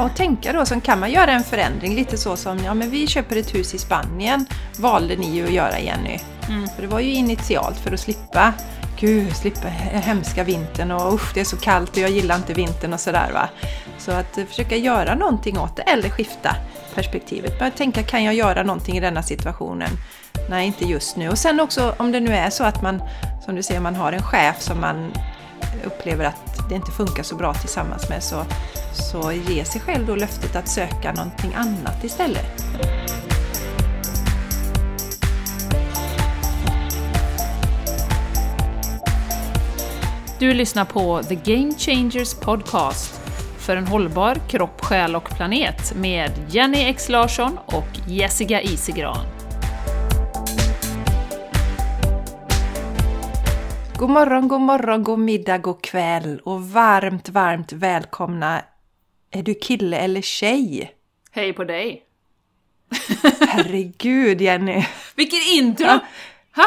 bra att tänka då, så kan man göra en förändring lite så som, ja men vi köper ett hus i Spanien, valde ni ju att göra Jenny. Mm. För det var ju initialt för att slippa, gud, slippa hemska vintern och usch det är så kallt och jag gillar inte vintern och sådär va. Så att eh, försöka göra någonting åt det eller skifta perspektivet. Bara tänka, kan jag göra någonting i denna situationen? Nej, inte just nu. Och sen också om det nu är så att man, som du säger, man har en chef som man upplever att det inte funkar så bra tillsammans med så, så ge sig själv då löftet att söka någonting annat istället. Du lyssnar på The Game Changers Podcast för en hållbar kropp, själ och planet med Jenny X Larsson och Jessica Isigran. God morgon, god morgon, god middag, god kväll och varmt, varmt välkomna. Är du kille eller tjej? Hej på dig! Herregud Jenny! Vilket intro! Ja. Ha?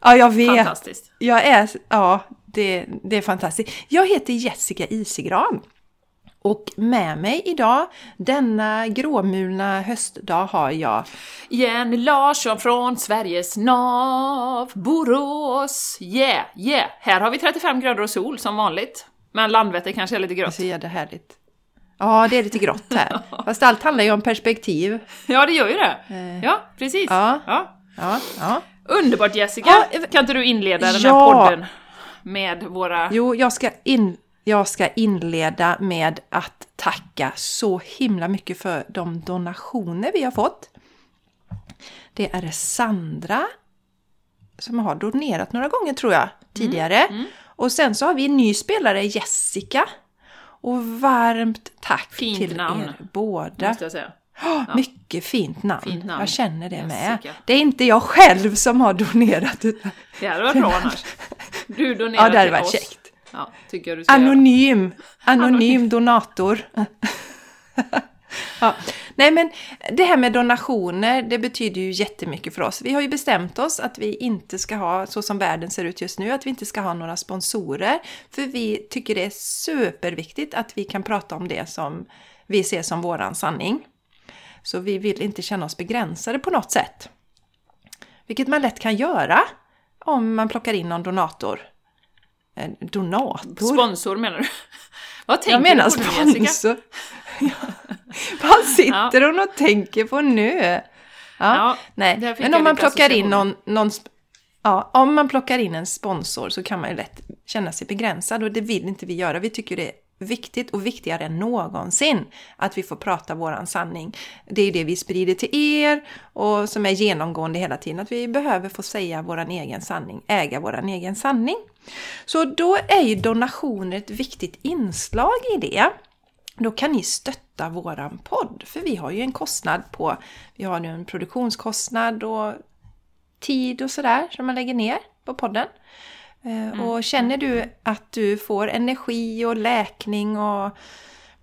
Ja, jag vet. Fantastiskt. Jag är, ja, det, det är fantastiskt. Jag heter Jessica Isigran. Och med mig idag, denna gråmulna höstdag, har jag Jenny Larsson från Sveriges nav, Borås. Yeah, yeah! Här har vi 35 grader och sol som vanligt. Men Landvetter kanske är lite grått. Så jävla härligt. Ja, det är lite grått här. Fast allt handlar ju om perspektiv. Ja, det gör ju det. Eh. Ja, precis. Ja. Ja. Ja, ja. Underbart Jessica! Kan inte du inleda den här podden med våra... Jo, jag ska, in, jag ska inleda med att tacka så himla mycket för de donationer vi har fått. Det är Sandra som har donerat några gånger tror jag tidigare. Och sen så har vi en ny spelare, Jessica. Och varmt tack Fint till namn, er båda. Måste jag säga. Ja, Mycket fint namn. Fint namn. Jag känner det med. Jessica. Det är inte jag själv som har donerat. Utan... Det hade varit bra annars. Du donerar Ja, det hade till varit oss. käckt. Ja, tycker du ska göra. Anonym. Anonym Anonym. donator. ja. Nej men det här med donationer, det betyder ju jättemycket för oss. Vi har ju bestämt oss att vi inte ska ha, så som världen ser ut just nu, att vi inte ska ha några sponsorer. För vi tycker det är superviktigt att vi kan prata om det som vi ser som våran sanning. Så vi vill inte känna oss begränsade på något sätt. Vilket man lätt kan göra om man plockar in någon donator. En donator? Sponsor menar du? Vad tänker Jag menar du på nu sponsor. Ja. Vad sitter hon och tänker på nu? Ja, Ja, nej. Men om man plockar in någon, någon Ja, om man plockar in en sponsor så kan man ju lätt känna sig begränsad och det vill inte vi göra. Vi tycker det är viktigt och viktigare än någonsin att vi får prata våran sanning. Det är det vi sprider till er och som är genomgående hela tiden, att vi behöver få säga våran egen sanning, äga våran egen sanning. Så då är ju donationer ett viktigt inslag i det. Då kan ni stötta våran podd, för vi har ju en kostnad på, vi har nu en produktionskostnad och tid och sådär som man lägger ner på podden. Eh, Och känner du att du får energi och läkning och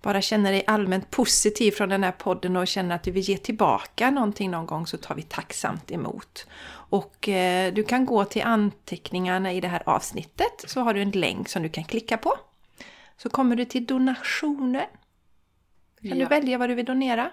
bara känner dig allmänt positiv från den här podden och känner att du vill ge tillbaka någonting någon gång så tar vi tacksamt emot. Och eh, du kan gå till anteckningarna i det här avsnittet så har du en länk som du kan klicka på. Så kommer du till donationer. Kan du Ja. välja vad du vill donera.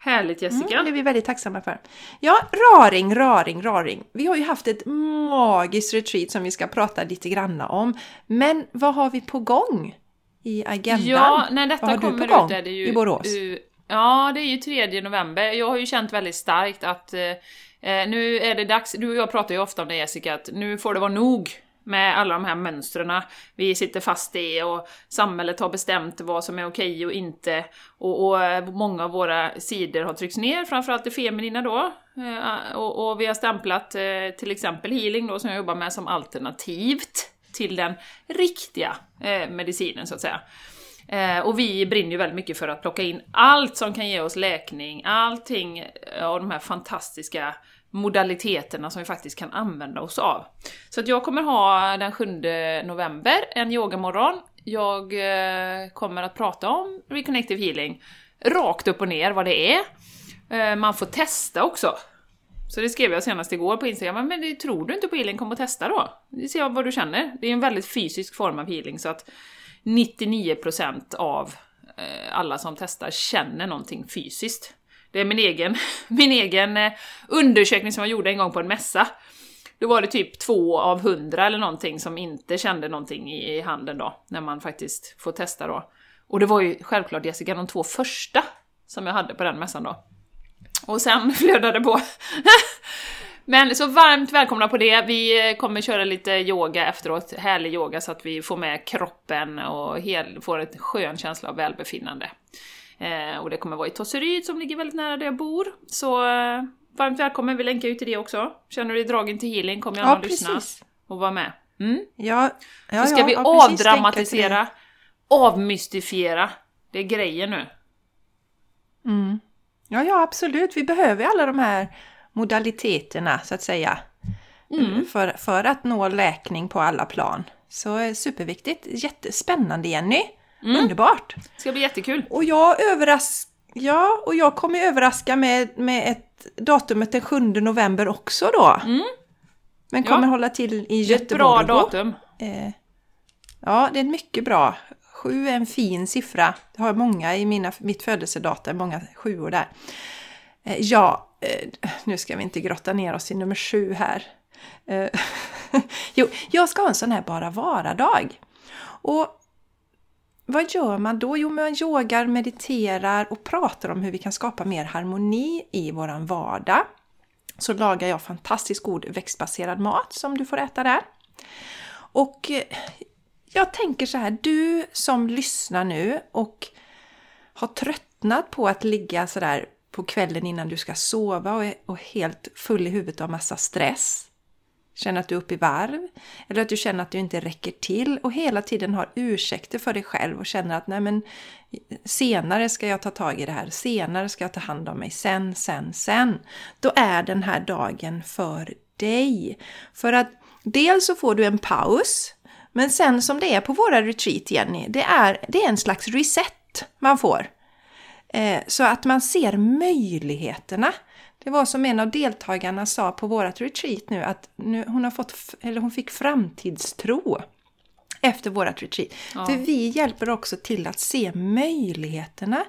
Härligt Jessica. Mm, det är vi väldigt tacksamma för. Ja, raring, raring, raring. Vi har ju haft ett magiskt retreat som vi ska prata lite granna om. Men vad har vi på gång i agendan? Ja, när detta vad har kommer du på gång ut är det ju... i Borås? uh, ja, det är ju 3 november. Jag har ju känt väldigt starkt att eh, nu är det dags, du och jag pratar ju ofta om det Jessica, att nu får det vara nog med alla de här mönstren vi sitter fast i och samhället har bestämt vad som är okej och inte. Och, och eh, många av våra sidor har tryckts ner, framförallt det feminina då. Eh, och, och vi har stämplat eh, till exempel healing då som jag jobbar med som alternativt till den riktiga medicinen så att säga. Och vi brinner ju väldigt mycket för att plocka in allt som kan ge oss läkning, allting av de här fantastiska modaliteterna som vi faktiskt kan använda oss av. Så att jag kommer ha den 7 november en yogamorgon. Jag eh, kommer att prata om Reconnective Healing rakt upp och ner vad det är. Eh, man får testa också. Så det skrev jag senast igår på Instagram, men det, tror du inte på healing, kom och testa då. Se vad du känner. Det är en väldigt fysisk form av healing så att 99% av eh, alla som testar känner någonting fysiskt. Det är min egen, min egen eh, undersökning som jag gjorde en gång på en mässa. Då var det typ två av hundra eller någonting som inte kände någonting i handen då, när man faktiskt får testa då. Och det var ju självklart Jessica, de två första som jag hade på den mässan då. Och sen flödade det på. Men så varmt välkomna på det. Vi eh, kommer köra lite yoga efteråt, härlig yoga så att vi får med kroppen och hel, får en skön känsla av välbefinnande. Eh, och det kommer vara i Tosseryd som ligger väldigt nära där jag bor. Så eh, varmt välkommen, vi länkar ju till det också. Känner du dig dragen till healing, kom gärna Ja, och lyssna och var med. Mm. Ja, ja, Så ska ja, vi ja, avdramatisera, avmystifiera. Det är grejen nu. Mm. Ja, ja, absolut. Vi behöver alla de här modaliteterna, så att säga. Mm. För, för att nå läkning på alla plan. Så eh, superviktigt. Jättespännande, Jenny. Mm. Underbart! Det ska bli jättekul. Och jag överras... Ja, och jag kommer överraska med, med ett datumet den 7 november också då. Mm. Men Ja. kommer hålla till i är ett Göteborg. bra datum. Eh, ja, det är mycket bra. Sju är en fin siffra. Jag har många i mina, mitt födelsedatum, många sjuor där. Eh, ja, eh, nu ska vi inte grotta ner oss i nummer sju här. Eh, jo, jag ska ha en sån här bara vara-dag. Och vad gör man då? Jo, man yogar, mediterar och pratar om hur vi kan skapa mer harmoni i våran vardag. Så lagar jag fantastiskt god växtbaserad mat som du får äta där. Och eh, jag tänker så här, du som lyssnar nu och har tröttnat på att ligga sådär på kvällen innan du ska sova och är helt full i huvudet av massa stress. Känner att du är uppe i varv. Eller att du känner att du inte räcker till och hela tiden har ursäkter för dig själv och känner att nej men senare ska jag ta tag i det här, senare ska jag ta hand om mig, sen, sen, sen. Då är den här dagen för dig. För att dels så får du en paus, men sen som det är på våra retreat, Jenny, det är, det är en slags reset man får. Eh, så att man ser möjligheterna. Det var som en av deltagarna sa på vårat retreat nu att nu, hon, har fått, eller hon fick framtidstro efter vårat retreat. Ja. För vi hjälper också till att se möjligheterna.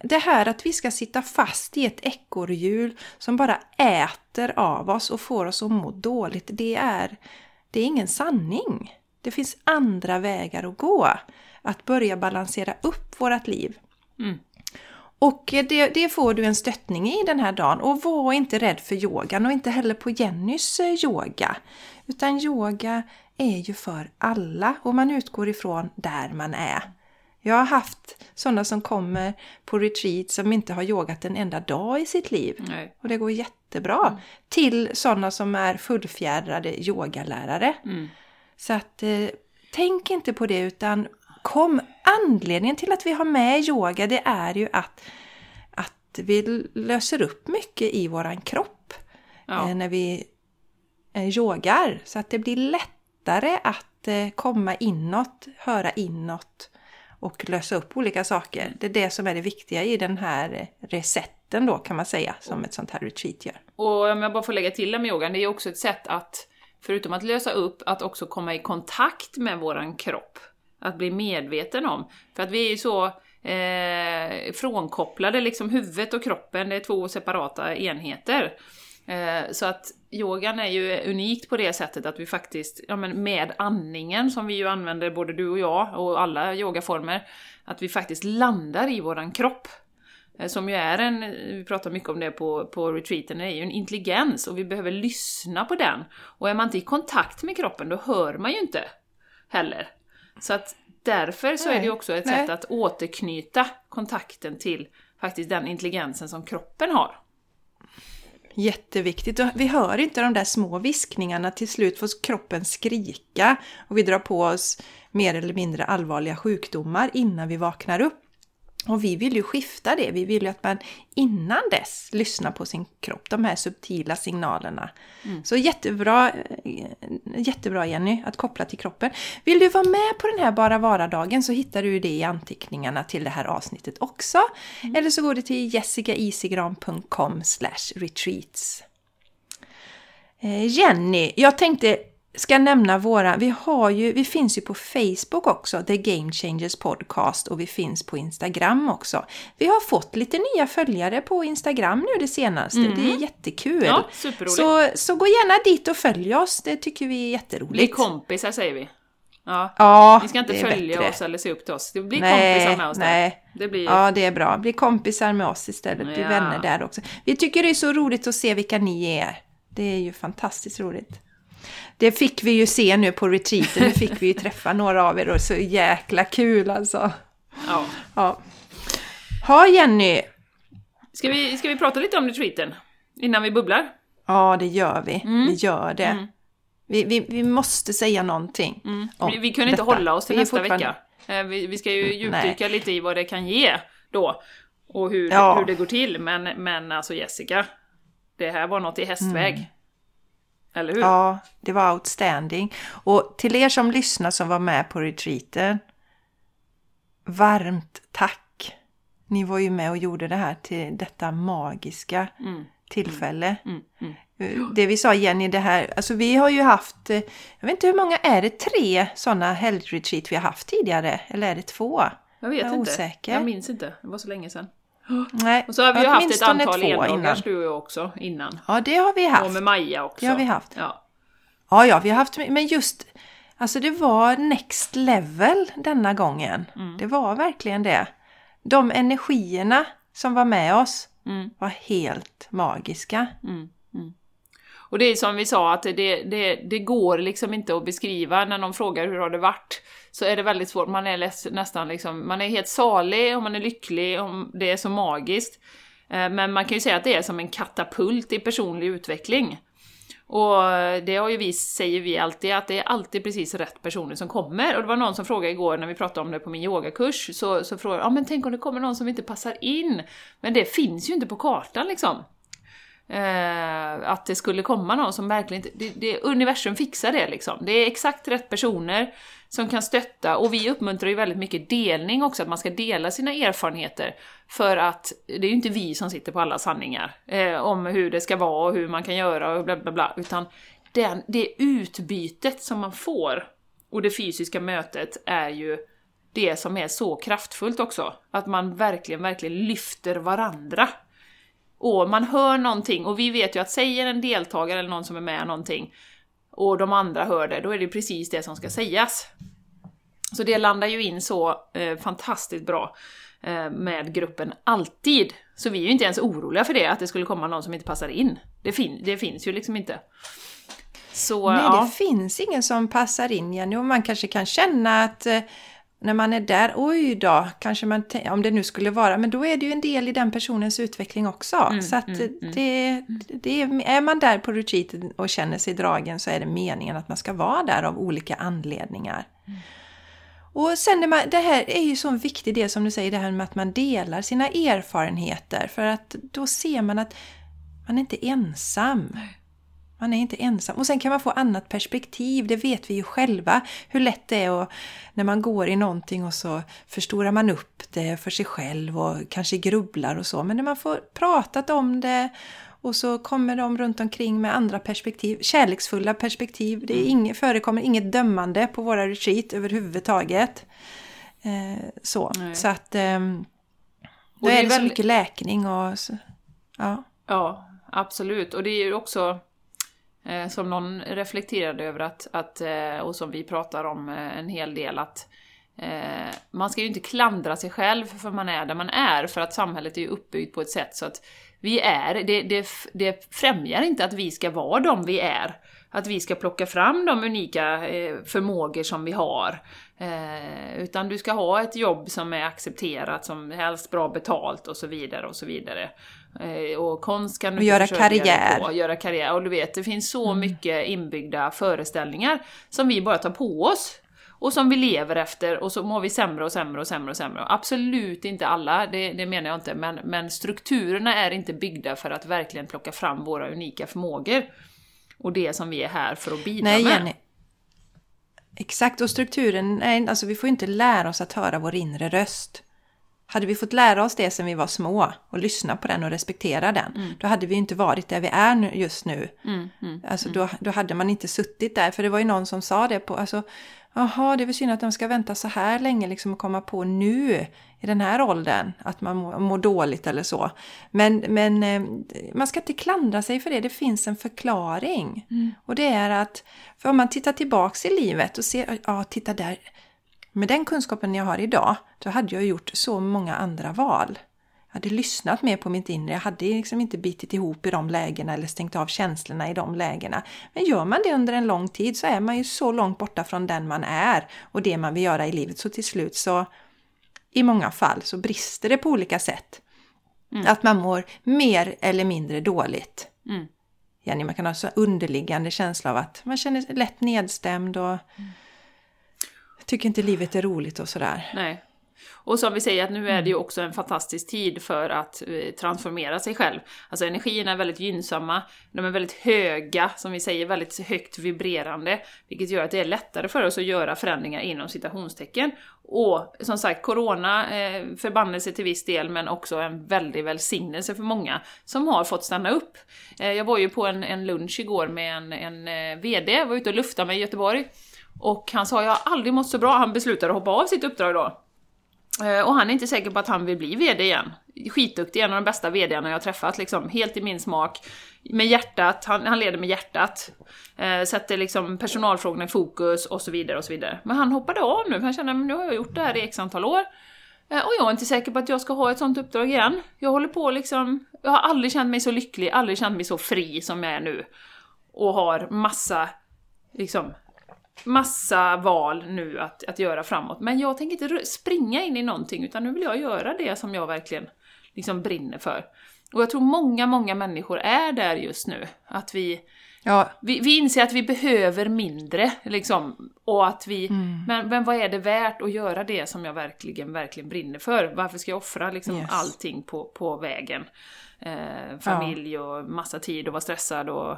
Det här att vi ska sitta fast i ett ekorrhjul som bara äter av oss och får oss att må dåligt, det är, det är ingen sanning. Det finns andra vägar att gå. Att börja balansera upp vårat liv. Mm. Och det, det får du en stöttning i den här dagen. Och var inte rädd för yogan och inte heller på Jennys eh, yoga. Utan yoga är ju för alla och man utgår ifrån där man är. Jag har haft sådana som kommer på retreat som inte har yogat en enda dag i sitt liv. Nej. Och det går jättebra. Till sådana som är fullfjädrade yogalärare. Mm. Så att eh, tänk inte på det utan kom. Anledningen till att vi har med yoga det är ju att, att vi löser upp mycket i våran kropp Ja. eh, när vi eh, yogar. Så att det blir lättare att eh, komma inåt, höra inåt och lösa upp olika saker. Det är det som är det viktiga i den här resetten då kan man säga som ett sånt här retreat gör. Och om jag bara får lägga till det med yogan, det är ju också ett sätt att, förutom att lösa upp, att också komma i kontakt med våran kropp. Att bli medveten om. För att vi är ju så eh, frånkopplade, liksom huvudet och kroppen, det är två separata enheter. Eh, så att yogan är ju unikt på det sättet att vi faktiskt, ja men med andningen som vi ju använder både du och jag och alla yogaformer, att vi faktiskt landar i våran kropp. Eh, Som ju är en, vi pratar mycket om det på, på retreaten, det är ju en intelligens och vi behöver lyssna på den. Och är man inte i kontakt med kroppen då hör man ju inte heller. Så att därför så är det också ett Nej. sätt att återknyta kontakten till faktiskt den intelligensen som kroppen har. Jätteviktigt. Och vi hör inte de där små viskningarna. Till slut får kroppen skrika och vi drar på oss mer eller mindre allvarliga sjukdomar innan vi vaknar upp. Och vi vill ju skifta det. Vi vill ju att man innan dess lyssnar på sin kropp, de här subtila signalerna. Så jättebra, jättebra Jenny, att koppla till kroppen. Vill du vara med på den här Bara Vara-dagen så hittar du det i anteckningarna till det här avsnittet också. Eller så går du till jessicaisigran.com retreats. Eh, Jenny, jag tänkte ska nämna våra, vi har ju, vi finns ju på Facebook också, The Game Changers Podcast och vi finns på Instagram också. Vi har fått lite nya följare på Instagram nu det senaste, Mm. det är jättekul. Ja, superroligt. så, så gå gärna dit och följ oss, det tycker vi är Bli jätteroligt. kompisar säger vi. Ja. Ja, Ni ska inte följa bättre. oss eller se upp till oss. Det blir Nej, kompisar med oss där. nej. Det blir... Ja, det är bra. Bli kompisar med oss istället. Bli Ja. vänner där också. Vi tycker det är så roligt att se vilka ni är. Det är ju fantastiskt roligt. Det fick vi ju se nu på retreaten. Nu fick vi ju träffa några av er och så jäkla kul alltså. Ja. Ja. Ha Jenny! Ska, vi, ska vi prata lite om retreaten? Innan vi bubblar? Ja, det gör vi. Mm. Vi gör det. Vi, vi, vi måste säga någonting. om Vi, vi kunde inte detta. hålla oss till nästa vecka. Eh, Vi, vi ska ju djupdyka lite i vad det kan ge då. Och hur, Ja. hur det går till. Men, men alltså Jessica, det här var något i hästväg. Eller hur? Mm. Ja, det var outstanding. Och till er som lyssnar som var med på retreaten, varmt tack! Ni var ju med och gjorde det här till detta magiska Mm. tillfälle. Mm, mm. Eh, Det vi sa Jenny, det här, alltså vi har ju haft, eh, jag vet inte hur många, är det tre sådana helgretreat vi har haft tidigare? Eller är det två? Jag vet Jag inte. osäker. Jag minns inte. Det var så länge sedan. Nej, Och så har vi ju haft ett antal endagars du och jag också innan. Ja, det har vi haft. Och med Maja också. Det har vi haft. Ja. Ja, ja, vi har haft, men just, alltså det var next level denna gången. Mm. Det var verkligen det. De energierna som var med oss Mm. var helt magiska. Mm. Och det är som vi sa, att det, det, det går liksom inte att beskriva när någon frågar hur har det varit. Så är det väldigt svårt, man är nästan liksom, man är helt salig och man är lycklig och det är så magiskt. Eh, men man kan ju säga att det är som en katapult i personlig utveckling. Och det har ju vi, säger vi alltid, att det är alltid precis rätt personer som kommer. Och det var någon som frågade igår när vi pratade om det på min yogakurs, så, så frågade ja men tänk om det kommer någon som inte passar in? Men det finns ju inte på kartan liksom. Eh, att det skulle komma någon som verkligen inte... Det, det, universum fixar det liksom. Det är exakt rätt personer som kan stötta, och vi uppmuntrar ju väldigt mycket delning också, att man ska dela sina erfarenheter. För att det är ju inte vi som sitter på alla sanningar eh, om hur det ska vara och hur man kan göra och bla bla bla, utan den, det utbytet som man får och det fysiska mötet är ju det som är så kraftfullt också. Att man verkligen, verkligen lyfter varandra. Och man hör någonting, och vi vet ju att säger en deltagare eller någon som är med någonting och de andra hör det, då är det precis det som ska sägas. Så det landar ju in så eh, fantastiskt bra eh, med gruppen alltid. Så vi är ju inte ens oroliga för det, att det skulle komma någon som inte passar in. Det, fin det finns ju liksom inte. Så, Nej, ja. det finns ingen som passar in Jenny och man kanske kan känna att eh, när man är där, oj då, kanske man, om det nu skulle vara, men då är det ju en del i den personens utveckling också. Mm, så att mm, mm. det, det är, man där på retreaten och känner sig dragen så är det meningen att man ska vara där av olika anledningar. Mm. Och sen man, det här är ju så en viktig del som du säger, det här med att man delar sina erfarenheter för att då ser man att man är inte ensam. Man är inte ensam. Och sen kan man få annat perspektiv, det vet vi ju själva. Hur lätt det är att, när man går i någonting och så förstorar man upp det för sig själv och kanske grubblar och så. Men när man får pratat om det och så kommer de runt omkring med andra perspektiv, kärleksfulla perspektiv. Det är inget, förekommer inget dömande på våra retreat överhuvudtaget. Eh, så. Nej. så att ehm, då Och det är är det så väl- mycket läkning och så, ja. Ja, absolut. Och det är ju också eh, som någon reflekterade över att, att eh, och som vi pratar om eh, en hel del, att eh, man ska ju inte klandra sig själv för man är där man är, för att samhället är ju uppbyggt på ett sätt så att vi är, det, det, det främjar inte att vi ska vara de vi är. Att vi ska plocka fram de unika eh, förmågor som vi har. Eh, utan du ska ha ett jobb som är accepterat, som helst bra betalt och så vidare och så vidare. Eh, och konst kan du Och göra karriär. På, göra karriär. Och du vet, det finns så Mm. mycket inbyggda föreställningar som vi bara tar på oss. Och som vi lever efter och så mår vi sämre och sämre och sämre och sämre. Absolut inte alla, det, det menar jag inte, men, men strukturerna är inte byggda för att verkligen plocka fram våra unika förmågor. Och det som vi är här för att bidra Nej, med. Jenny. Exakt, och strukturen, nej, alltså vi får inte lära oss att höra vår inre röst. Hade vi fått lära oss det sen vi var små och lyssna på den och respektera den, Mm. då hade vi inte varit där vi är nu, just nu. Alltså då, då hade man inte suttit där, för det var ju någon som sa det på, alltså, jaha, det är väl synd att de ska vänta så här länge liksom och komma på nu, i den här åldern, att man mår, mår dåligt eller så. Men, men eh, man ska inte klandra sig för det, det finns en förklaring. Och det är att, för om man tittar tillbaks i livet och ser, ja, titta där, med den kunskapen jag har idag, då hade jag gjort så många andra val. Jag hade lyssnat mer på mitt inre, jag hade liksom inte bitit ihop i de lägena eller stängt av känslorna i de lägena. Men gör man det under en lång tid så är man ju så långt borta från den man är och det man vill göra i livet så till slut så i många fall så brister det på olika sätt. Att man mår mer eller mindre dåligt. Mm. Jenny, man kan ha så underliggande känsla av att man känner sig lätt nedstämd och tycker inte livet är roligt och sådär. Nej. Och som vi säger, att nu är Mm. det ju också en fantastisk tid för att eh, transformera sig själv. Alltså energierna är väldigt gynnsamma, de är väldigt höga, som vi säger, väldigt högt vibrerande, vilket gör att det är lättare för oss att göra förändringar inom citationstecken. Och som sagt, corona, eh, förbannelse till viss del, men också en väldig välsignelse för många som har fått stanna upp. Eh, jag var ju på en, en lunch igår med en, en eh, VD, var ute och luftade mig i Göteborg, och han sa jag har aldrig mått så bra, han beslutade att hoppa av sitt uppdrag då. Eh, och han är inte säker på att han vill bli VD igen. Skitduktig, en av de bästa VDarna jag har träffat, liksom, helt i min smak. Med hjärtat, han, han leder med hjärtat. Eh, sätter liksom personalfrågorna i fokus och så vidare och så vidare. Men han hoppade av nu, för han kände att nu har jag gjort det här i x antal år. Eh, och jag är inte säker på att jag ska ha ett sånt uppdrag igen. Jag håller på liksom, jag har aldrig känt mig så lycklig, aldrig känt mig så fri som jag är nu. Och har massa, liksom, massa val nu att, att göra framåt. Men jag tänker inte springa in i någonting, utan nu vill jag göra det som jag verkligen liksom brinner för. Och jag tror många, många människor är där just nu. Att vi, Ja, vi, vi inser att vi behöver mindre, liksom. Och att vi, men, men vad är det värt att göra det som jag verkligen, verkligen brinner för? Varför ska jag offra liksom Yes. allting på, på vägen? Eh, familj och massa tid och vara stressad och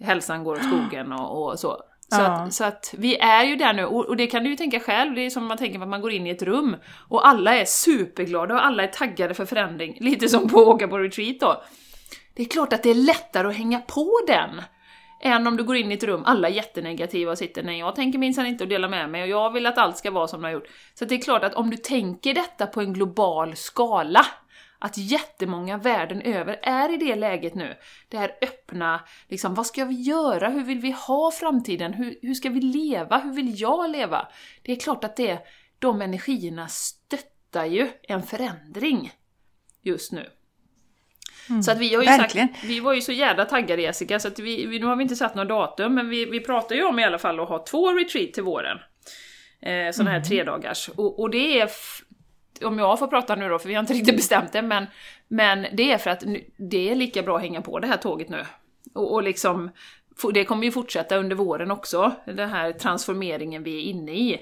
hälsan går åt skogen och, och så. Så, Ja. att, så att vi är ju där nu, och, och det kan du ju tänka själv, det är som man tänker att man går in i ett rum och alla är superglada och alla är taggade för förändring, lite som på åka på retreat då. Det är klart att det är lättare att hänga på den än om du går in i ett rum, alla är jättenegativa och sitter nej jag tänker minsann inte att dela med mig och jag vill att allt ska vara som det har gjort. Så det är klart att om du tänker detta på en global skala, att jättemånga världen över är i det läget nu. Det här öppna, liksom vad ska vi göra? Hur vill vi ha framtiden? Hur, hur ska vi leva? Hur vill jag leva? Det är klart att det, de energierna stöttar ju en förändring just nu. Så att vi har ju verkligen. sagt, vi var ju så jävla taggade Jessica, så att vi, vi, nu har vi inte satt något datum, men vi, vi pratar ju om i alla fall att ha två retreat till våren. Eh, sådana här tre dagars. Och, och det är, om jag får prata nu då, för vi har inte riktigt bestämt det, men, men det är för att det är lika bra att hänga på det här tåget nu. Och, och liksom, det kommer ju fortsätta under våren också, den här transformeringen vi är inne i.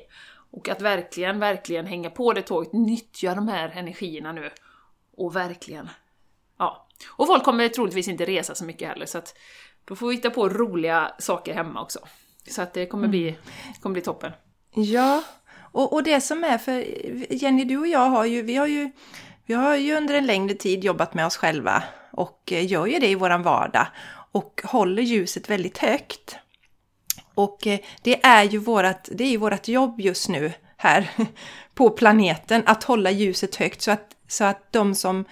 Och att verkligen, verkligen hänga på det tåget, nyttja de här energierna nu. Och verkligen Ja. Och folk kommer troligtvis inte resa så mycket heller, så att då får vi hitta på roliga saker hemma också. Så att det kommer bli, det kommer bli toppen. Ja, och, och det som är för Jenny, du och jag har ju, vi har ju, vi har ju under en längre tid jobbat med oss själva och gör ju det i våran vardag och håller ljuset väldigt högt. Och eh, det är ju vårat, det är ju vårat jobb just nu här på planeten att hålla ljuset högt så att, så att de som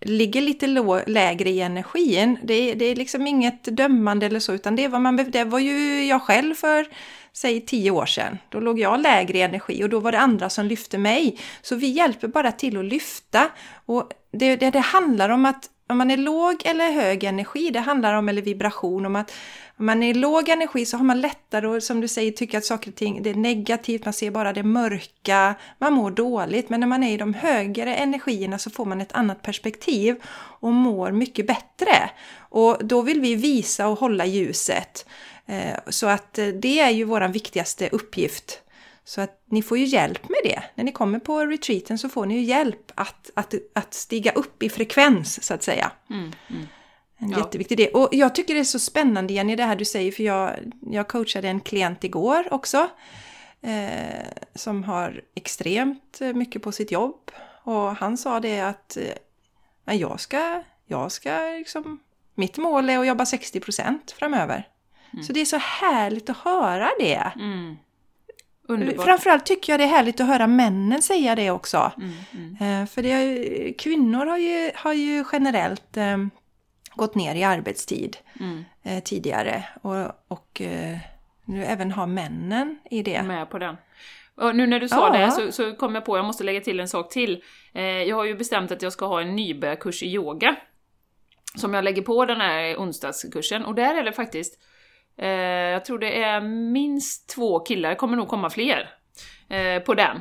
ligger lite lå, lägre i energin. Det är, det är liksom inget dömande eller så, utan det, var, man, det var ju jag själv för, säg tio år sedan. Då låg jag lägre i energi och då var det andra som lyfte mig. Så vi hjälper bara till att lyfta. Och det, det, det handlar om att om man är låg eller hög energi, det handlar om, eller vibration, om att om man är låg energi så har man lättare att, som du säger, tycka att saker och ting det är negativt, man ser bara det mörka, man mår dåligt. Men när man är i de högre energierna så får man ett annat perspektiv och mår mycket bättre. Och då vill vi visa och hålla ljuset. Eh, så att eh, det är ju vår viktigaste uppgift. Så att ni får ju hjälp med det. När ni kommer på retreaten så får ni ju hjälp att, att, att stiga upp i frekvens så att säga. Mm, mm. En Ja. jätteviktig del. Och jag tycker det är så spännande Jenny det här du säger för jag, jag coachade en klient igår också. Eh, som har extremt mycket på sitt jobb. Och han sa det att eh, jag ska, jag ska liksom, mitt mål är att jobba 60% framöver. Så det är så härligt att höra det. Mm. Underbart. Framförallt tycker jag det är härligt att höra männen säga det också. Mm, mm. Eh, För det är, kvinnor har ju, har ju generellt eh, gått ner i arbetstid Mm. eh, tidigare. Och, och eh, nu även har männen i det. med på den. Och nu när du sa Ja. det så, så kom jag på, jag måste lägga till en sak till. Eh, jag har ju bestämt att jag ska ha en nybörjarkurs i yoga. Som jag lägger på den här onsdagskursen. Och där är det faktiskt, Eh, jag tror det är minst två killar, det kommer nog komma fler, eh, på den.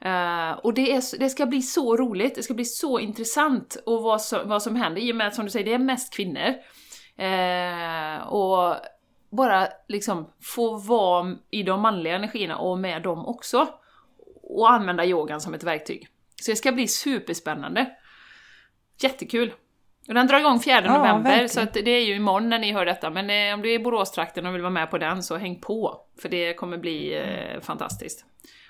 Eh, och det, är, det ska bli så roligt, det ska bli så intressant och vad som, vad som händer i och med att som du säger, det är mest kvinnor. Eh, och bara liksom få vara i de manliga energierna och med dem också. Och använda yogan som ett verktyg. Så det ska bli superspännande. Jättekul! Och den drar igång 4 Ja, november, verkligen. så det är ju imorgon när ni hör detta. Men eh, om du är i Boråstrakten och vill vara med på den så häng på! För det kommer bli eh, fantastiskt.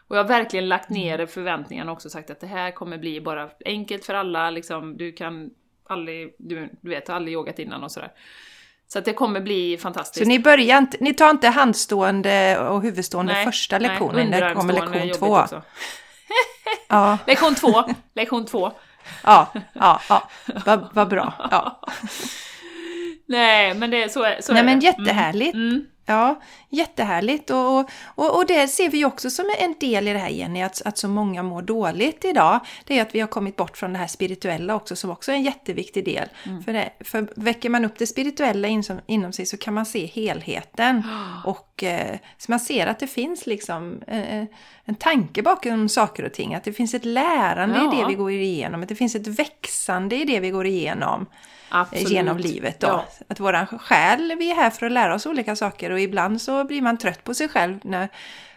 Och jag har verkligen lagt ner förväntningarna också sagt att det här kommer bli bara enkelt för alla, liksom, du kan aldrig, du, du vet, har aldrig yogat innan och sådär. Så det kommer bli fantastiskt. Så ni börjar inte, ni tar inte handstående och huvudstående Nej, första nej, lektionen, det kommer lektion två. Ja, Lektion två, lektion två ja, ja, ja. Vad va bra. Ja. Nej, men det, så är, så Nej är men det. jättehärligt. Mm. Ja, jättehärligt. Och, och, och det ser vi också som en del i det här Jenny, att, att så många mår dåligt idag. Det är att vi har kommit bort från det här spirituella också, som också är en jätteviktig del. För, det, för väcker man upp det spirituella in, som, inom sig så kan man se helheten. Och eh, så man ser att det finns liksom eh, en tanke bakom saker och ting. Att det finns ett lärande i Ja. det vi går igenom. Att det finns ett växande i det vi går igenom Absolut. genom livet då. Ja. Att våran själ, vi är här för att lära oss olika saker och ibland så blir man trött på sig själv. När,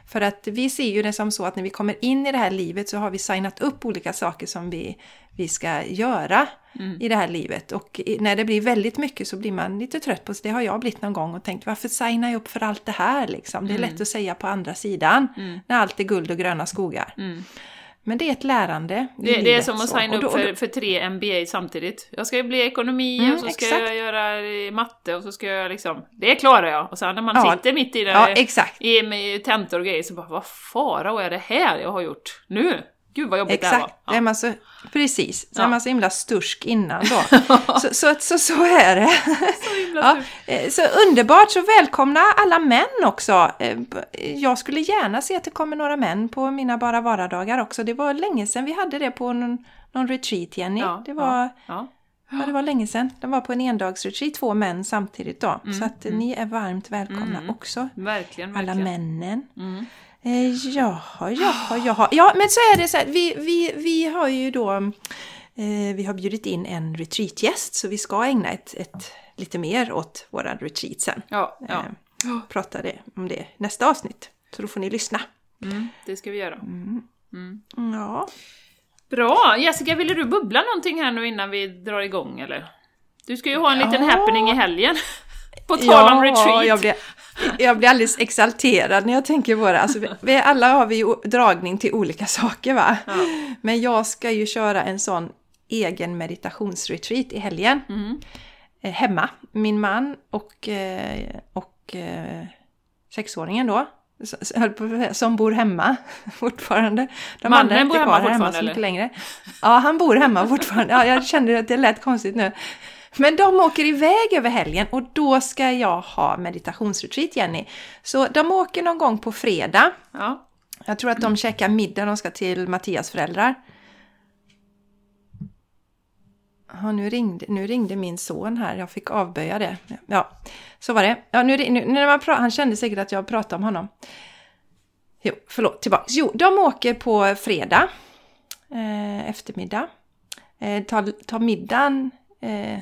för att vi ser ju det som så att när vi kommer in i det här livet så har vi signat upp olika saker som vi, vi ska göra Mm. i det här livet. Och när det blir väldigt mycket så blir man lite trött på sig. Det har jag blivit någon gång och tänkt varför signar jag upp för allt det här liksom? Det är lätt att säga på andra sidan när allt är guld och gröna skogar. Men det är ett lärande i Det, det är som att signa upp för, för tre MBA samtidigt. Jag ska ju bli ekonomi Mm, och så ska exakt. jag göra matte och så ska jag liksom... Det klarar jag! Och sen när man Ja. sitter mitt i det, Ja, exakt. i med tentor och grejer så bara vad fara är det här jag har gjort nu? Gud vad jobbigt det här var! Exakt, det är man så, precis. Så Ja. är man så himla stursk innan då. så, så, så, så är det. ja, eh, så underbart, så välkomna alla män också. Eh, Jag skulle gärna se att det kommer några män på mina Bara Vara-dagar också. Det var länge sedan vi hade det på någon, någon retreat, Jenny. Ja, det, var, Ja. ja. det var länge sedan. Det var på en endagsretreat, två män samtidigt då. Mm, Så att eh, ni är varmt välkomna också. Verkligen, Alla verkligen. männen. Mm. Eh, jaha, jaha, jaha. Ja, men så är det så här. Vi, vi, vi har ju då eh, vi har bjudit in en retreatgäst så vi ska ägna ett, ett lite mer åt våran retreat sen. Ja, ja. Eh, prata det, om det nästa avsnitt. Så då får ni lyssna. Mm, det ska vi göra. Ja, Bra! Jessica, ville du bubbla någonting här nu innan vi drar igång eller? Du ska ju ha en liten Ja. happening i helgen. På tal om retreat. jag blir, jag blir alldeles exalterad när jag tänker på det. Alltså, vi- alla har vi ju dragning till olika saker va? Ja. Men jag ska ju köra en sån egen meditationsretreat i helgen. Mm. eh, hemma. Min man och, eh, och eh, sexåringen då, som bor hemma fortfarande. De Mannen bor hemma hemma fortfarande, mycket eller? längre. Ja, han bor hemma fortfarande. Ja, jag kände att det lät konstigt nu. Men de åker iväg över helgen och då ska jag ha meditationsretreat, Jenny. Så de åker någon gång på fredag. Ja. Jag tror att de käkar middag, de ska till Mattias föräldrar. Ja, nu ringde, nu ringde min son här, jag fick avböja det. Ja, så var det. Ja, nu, nu, när man pra- han kände säkert att jag pratade om honom. Jo, förlåt, tillbaka. Jo, de åker på fredag eh, eftermiddag. Eh, tar, tar middagen eh,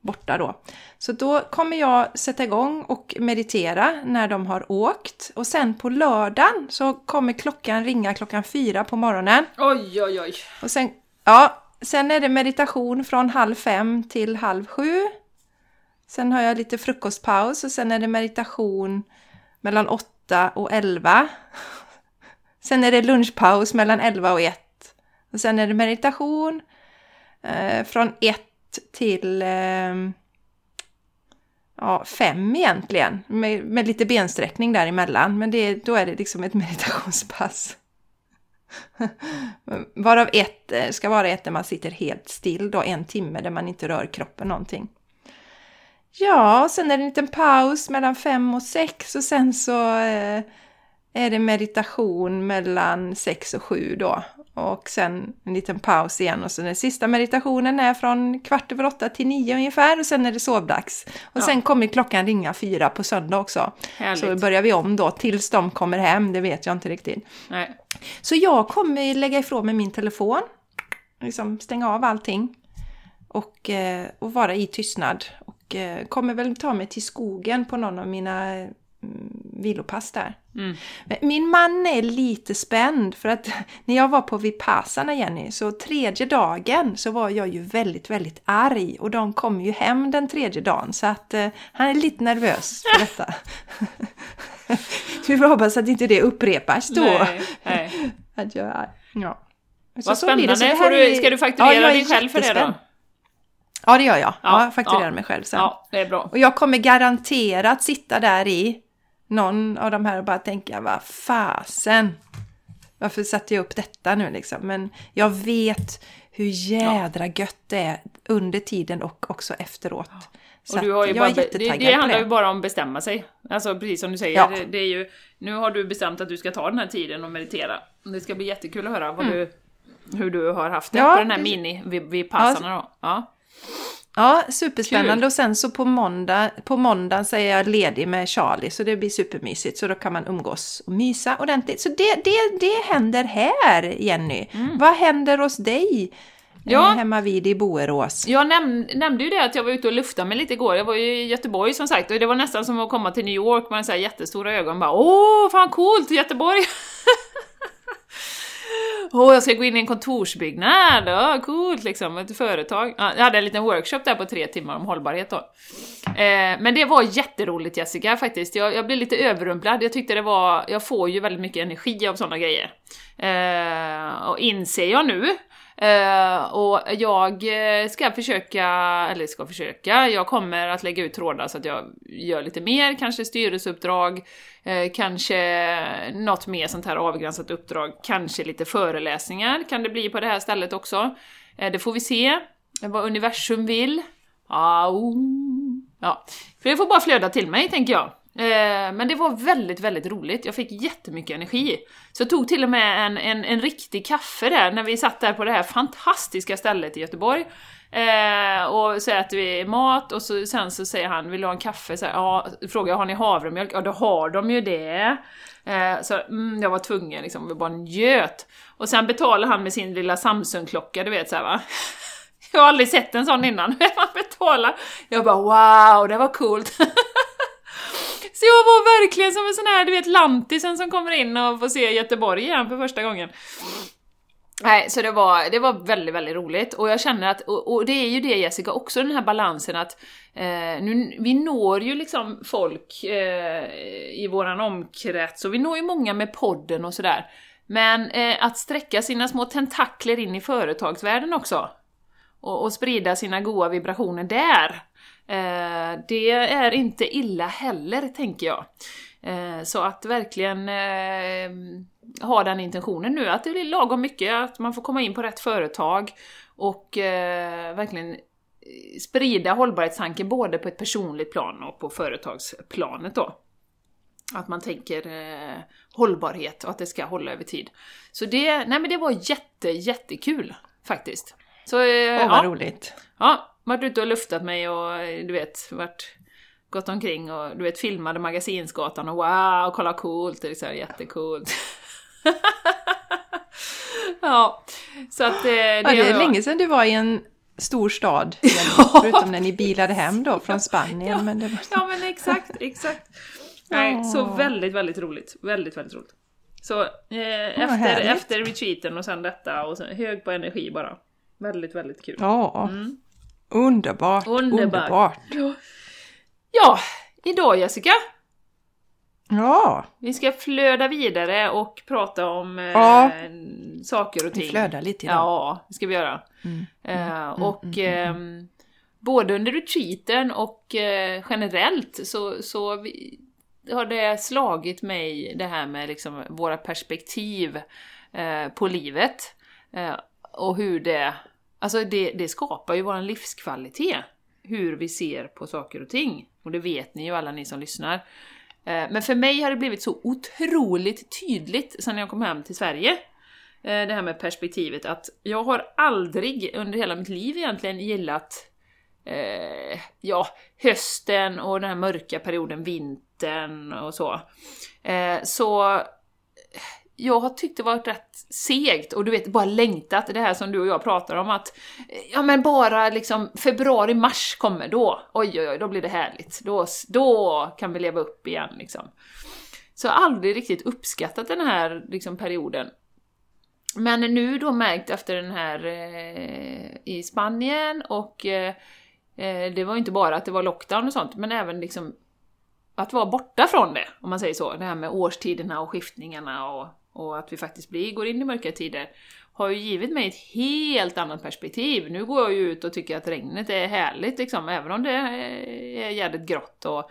borta då. Så då kommer jag sätta igång och meditera när de har åkt. Och sen på lördagen så kommer klockan ringa klockan fyra på morgonen. Oj, oj, oj. Och sen, ja, sen är det meditation från halv fem till halv sju. Sen har jag lite frukostpaus och sen är det meditation mellan åtta och elva. Sen är det lunchpaus mellan elva och ett. Och sen är det meditation eh, från ett till eh, ja, fem egentligen. Med, med lite bensträckning däremellan. Men det, då är det liksom ett meditationspass. Varav ett eh, ska vara ett där man sitter helt still då, en timme där man inte rör kroppen någonting. Ja, och sen är det en liten paus mellan fem och sex och sen så eh, är det meditation mellan sex och sju då. Och sen en liten paus igen och så den sista meditationen är från kvart över åtta till nio ungefär och sen är det sovdags. Och ja. sen kommer klockan ringa fyra på söndag också. Härligt. Så börjar vi om då tills de kommer hem, det vet jag inte riktigt. Nej. Så jag kommer lägga ifrån mig min telefon, liksom stänga av allting och, eh, och vara i tystnad. Och eh, kommer väl ta mig till skogen på någon av mina vilopass där. Mm. Min man är lite spänd för att när jag var på Vipassana Jenny, så tredje dagen så var jag ju väldigt, väldigt arg och de kom ju hem den tredje dagen så att eh, han är lite nervös för detta. Vi får hoppas att inte det upprepas då. Nej, nej. att jag, ja. Så, Vad spännande! Så Får du, ska du fakturera ja, dig själv för det då? Ja, det gör jag. Ja, jag fakturerar ja, mig själv sen. Ja, det är bra. Och jag kommer garanterat sitta där i någon av de här och bara tänka, vad fasen! Varför satte jag upp detta nu liksom? Men jag vet hur jädra gött det är under tiden och också efteråt. Så och du har ju bara, det, det handlar ju bara om att bestämma sig. Alltså precis som du säger, ja. det, det, är ju, nu har du bestämt att du ska ta den här tiden och meditera. Det ska bli jättekul att höra vad mm. du, hur du har haft det ja, på den här mini vid, vid passarna ja. då. Ja. Ja, superspännande. Kul. Och sen så på måndag, på måndagen så är jag ledig med Charlie så det blir supermysigt. Så då kan man umgås och mysa ordentligt. Så det, det, det händer här, Jenny. Mm. Vad händer hos dig? Ja. Hemma vid i Boerås. Jag näm nämnde ju det att jag var ute och luftade mig lite igår. Jag var ju i Göteborg som sagt och det var nästan som att komma till New York med så här jättestora ögon. Bara åh, fan coolt, Göteborg! Åh, oh, jag ska gå in i en kontorsbyggnad, oh, coolt liksom, ett företag. jag hade en liten workshop där på tre timmar om hållbarhet då. Eh, men det var jätteroligt Jessica faktiskt, jag, jag blev lite överrumplad, jag tyckte det var, jag får ju väldigt mycket energi av sådana grejer. Eh, och inser jag nu, Uh, och jag eh, ska försöka, eller ska försöka, jag kommer att lägga ut trådar så att jag gör lite mer, kanske styrelseuppdrag, uh, kanske något mer sånt här avgränsat uppdrag, kanske lite föreläsningar kan det bli på det här stället också. Uh, det får vi se, vad universum vill. Au. Ja, för det får bara flöda till mig, tänker jag. Eh, men det var väldigt, väldigt roligt. Jag fick jättemycket energi. Så jag tog till och med en, en, en riktig kaffe där när vi satt där på det här fantastiska stället i Göteborg. Eh, och så äter vi mat och så, sen så säger han, vill du ha en kaffe? Så här, ja, frågar jag, har ni havremjölk? Ja, då har de ju det. Eh, så mm, jag var tvungen liksom, vi bara njöt. Och sen betalar han med sin lilla Samsung-klocka, du vet såhär va. Jag har aldrig sett en sån innan. Man betalar. Jag bara wow, det var coolt. Så jag var verkligen som en sån här, du vet, lantisen som kommer in och får se Göteborg igen för första gången. Nej, så det var, det var väldigt, väldigt roligt. Och jag känner att, och, och det är ju det Jessica, också den här balansen att eh, nu, vi når ju liksom folk eh, i våran omkrets och vi når ju många med podden och sådär. Men eh, att sträcka sina små tentakler in i företagsvärlden också och, och sprida sina goda vibrationer där. Eh, det är inte illa heller, tänker jag. Eh, så att verkligen eh, ha den intentionen nu, att det blir lagom mycket, att man får komma in på rätt företag och verkligen sprida hållbarhetstanken både på ett personligt plan och på företagsplanet då. Att man tänker eh, hållbarhet och att det ska hålla över tid. Så det, nej men det var jätte, jättekul faktiskt. Så, eh, Åh, vad ja. roligt! Ja, varit ute och luftat mig och du vet, varit gått omkring och du vet filmade Magasinsgatan och wow, kolla coolt, det är så här jättecoolt. ja, så att eh, det, ja, det är länge sedan du var i en stor stad, förutom när ni bilade hem då från Spanien. Ja, men det var... ja men exakt, exakt. Nej, så väldigt, väldigt roligt. Väldigt, väldigt roligt. Så eh, efter, efter retreaten och sen detta och sen hög på energi bara. Väldigt, väldigt kul. Ja. Mm. Underbart, underbart. underbart. Ja, idag Jessica. Ja, Vi ska flöda vidare och prata om eh, Ja. saker och ting. vi flödar lite idag. Ja, det ska vi göra. Mm. Eh, och ehm, både under retreaten och eh, generellt så, så vi, har det slagit mig det här med liksom våra perspektiv eh, på livet. Eh, och hur det... Alltså det, det skapar ju vår livskvalitet. Hur vi ser på saker och ting. Och det vet ni ju alla ni som lyssnar. Eh, men för mig har det blivit så otroligt tydligt sen jag kom hem till Sverige. Eh, det här med perspektivet att jag har aldrig under hela mitt liv egentligen gillat eh, ja, hösten och den här mörka perioden, vintern och så. Eh, så jag har tyckt det varit rätt segt och du vet, bara längtat, det här som du och jag pratar om att eh, ja men bara liksom februari, mars kommer då, oj oj oj, då blir det härligt, då, då kan vi leva upp igen liksom. Så jag har aldrig riktigt uppskattat den här liksom, perioden. Men nu då märkt efter den här eh, i Spanien och eh, eh det var ju inte bara att det var lockdown och sånt, men även liksom att vara borta från det, om man säger så. Det här med årstiderna och skiftningarna och, och att vi faktiskt blir, går in i mörka tider har ju givit mig ett helt annat perspektiv. Nu går jag ju ut och tycker att regnet är härligt liksom, även om det är jävligt grått. Och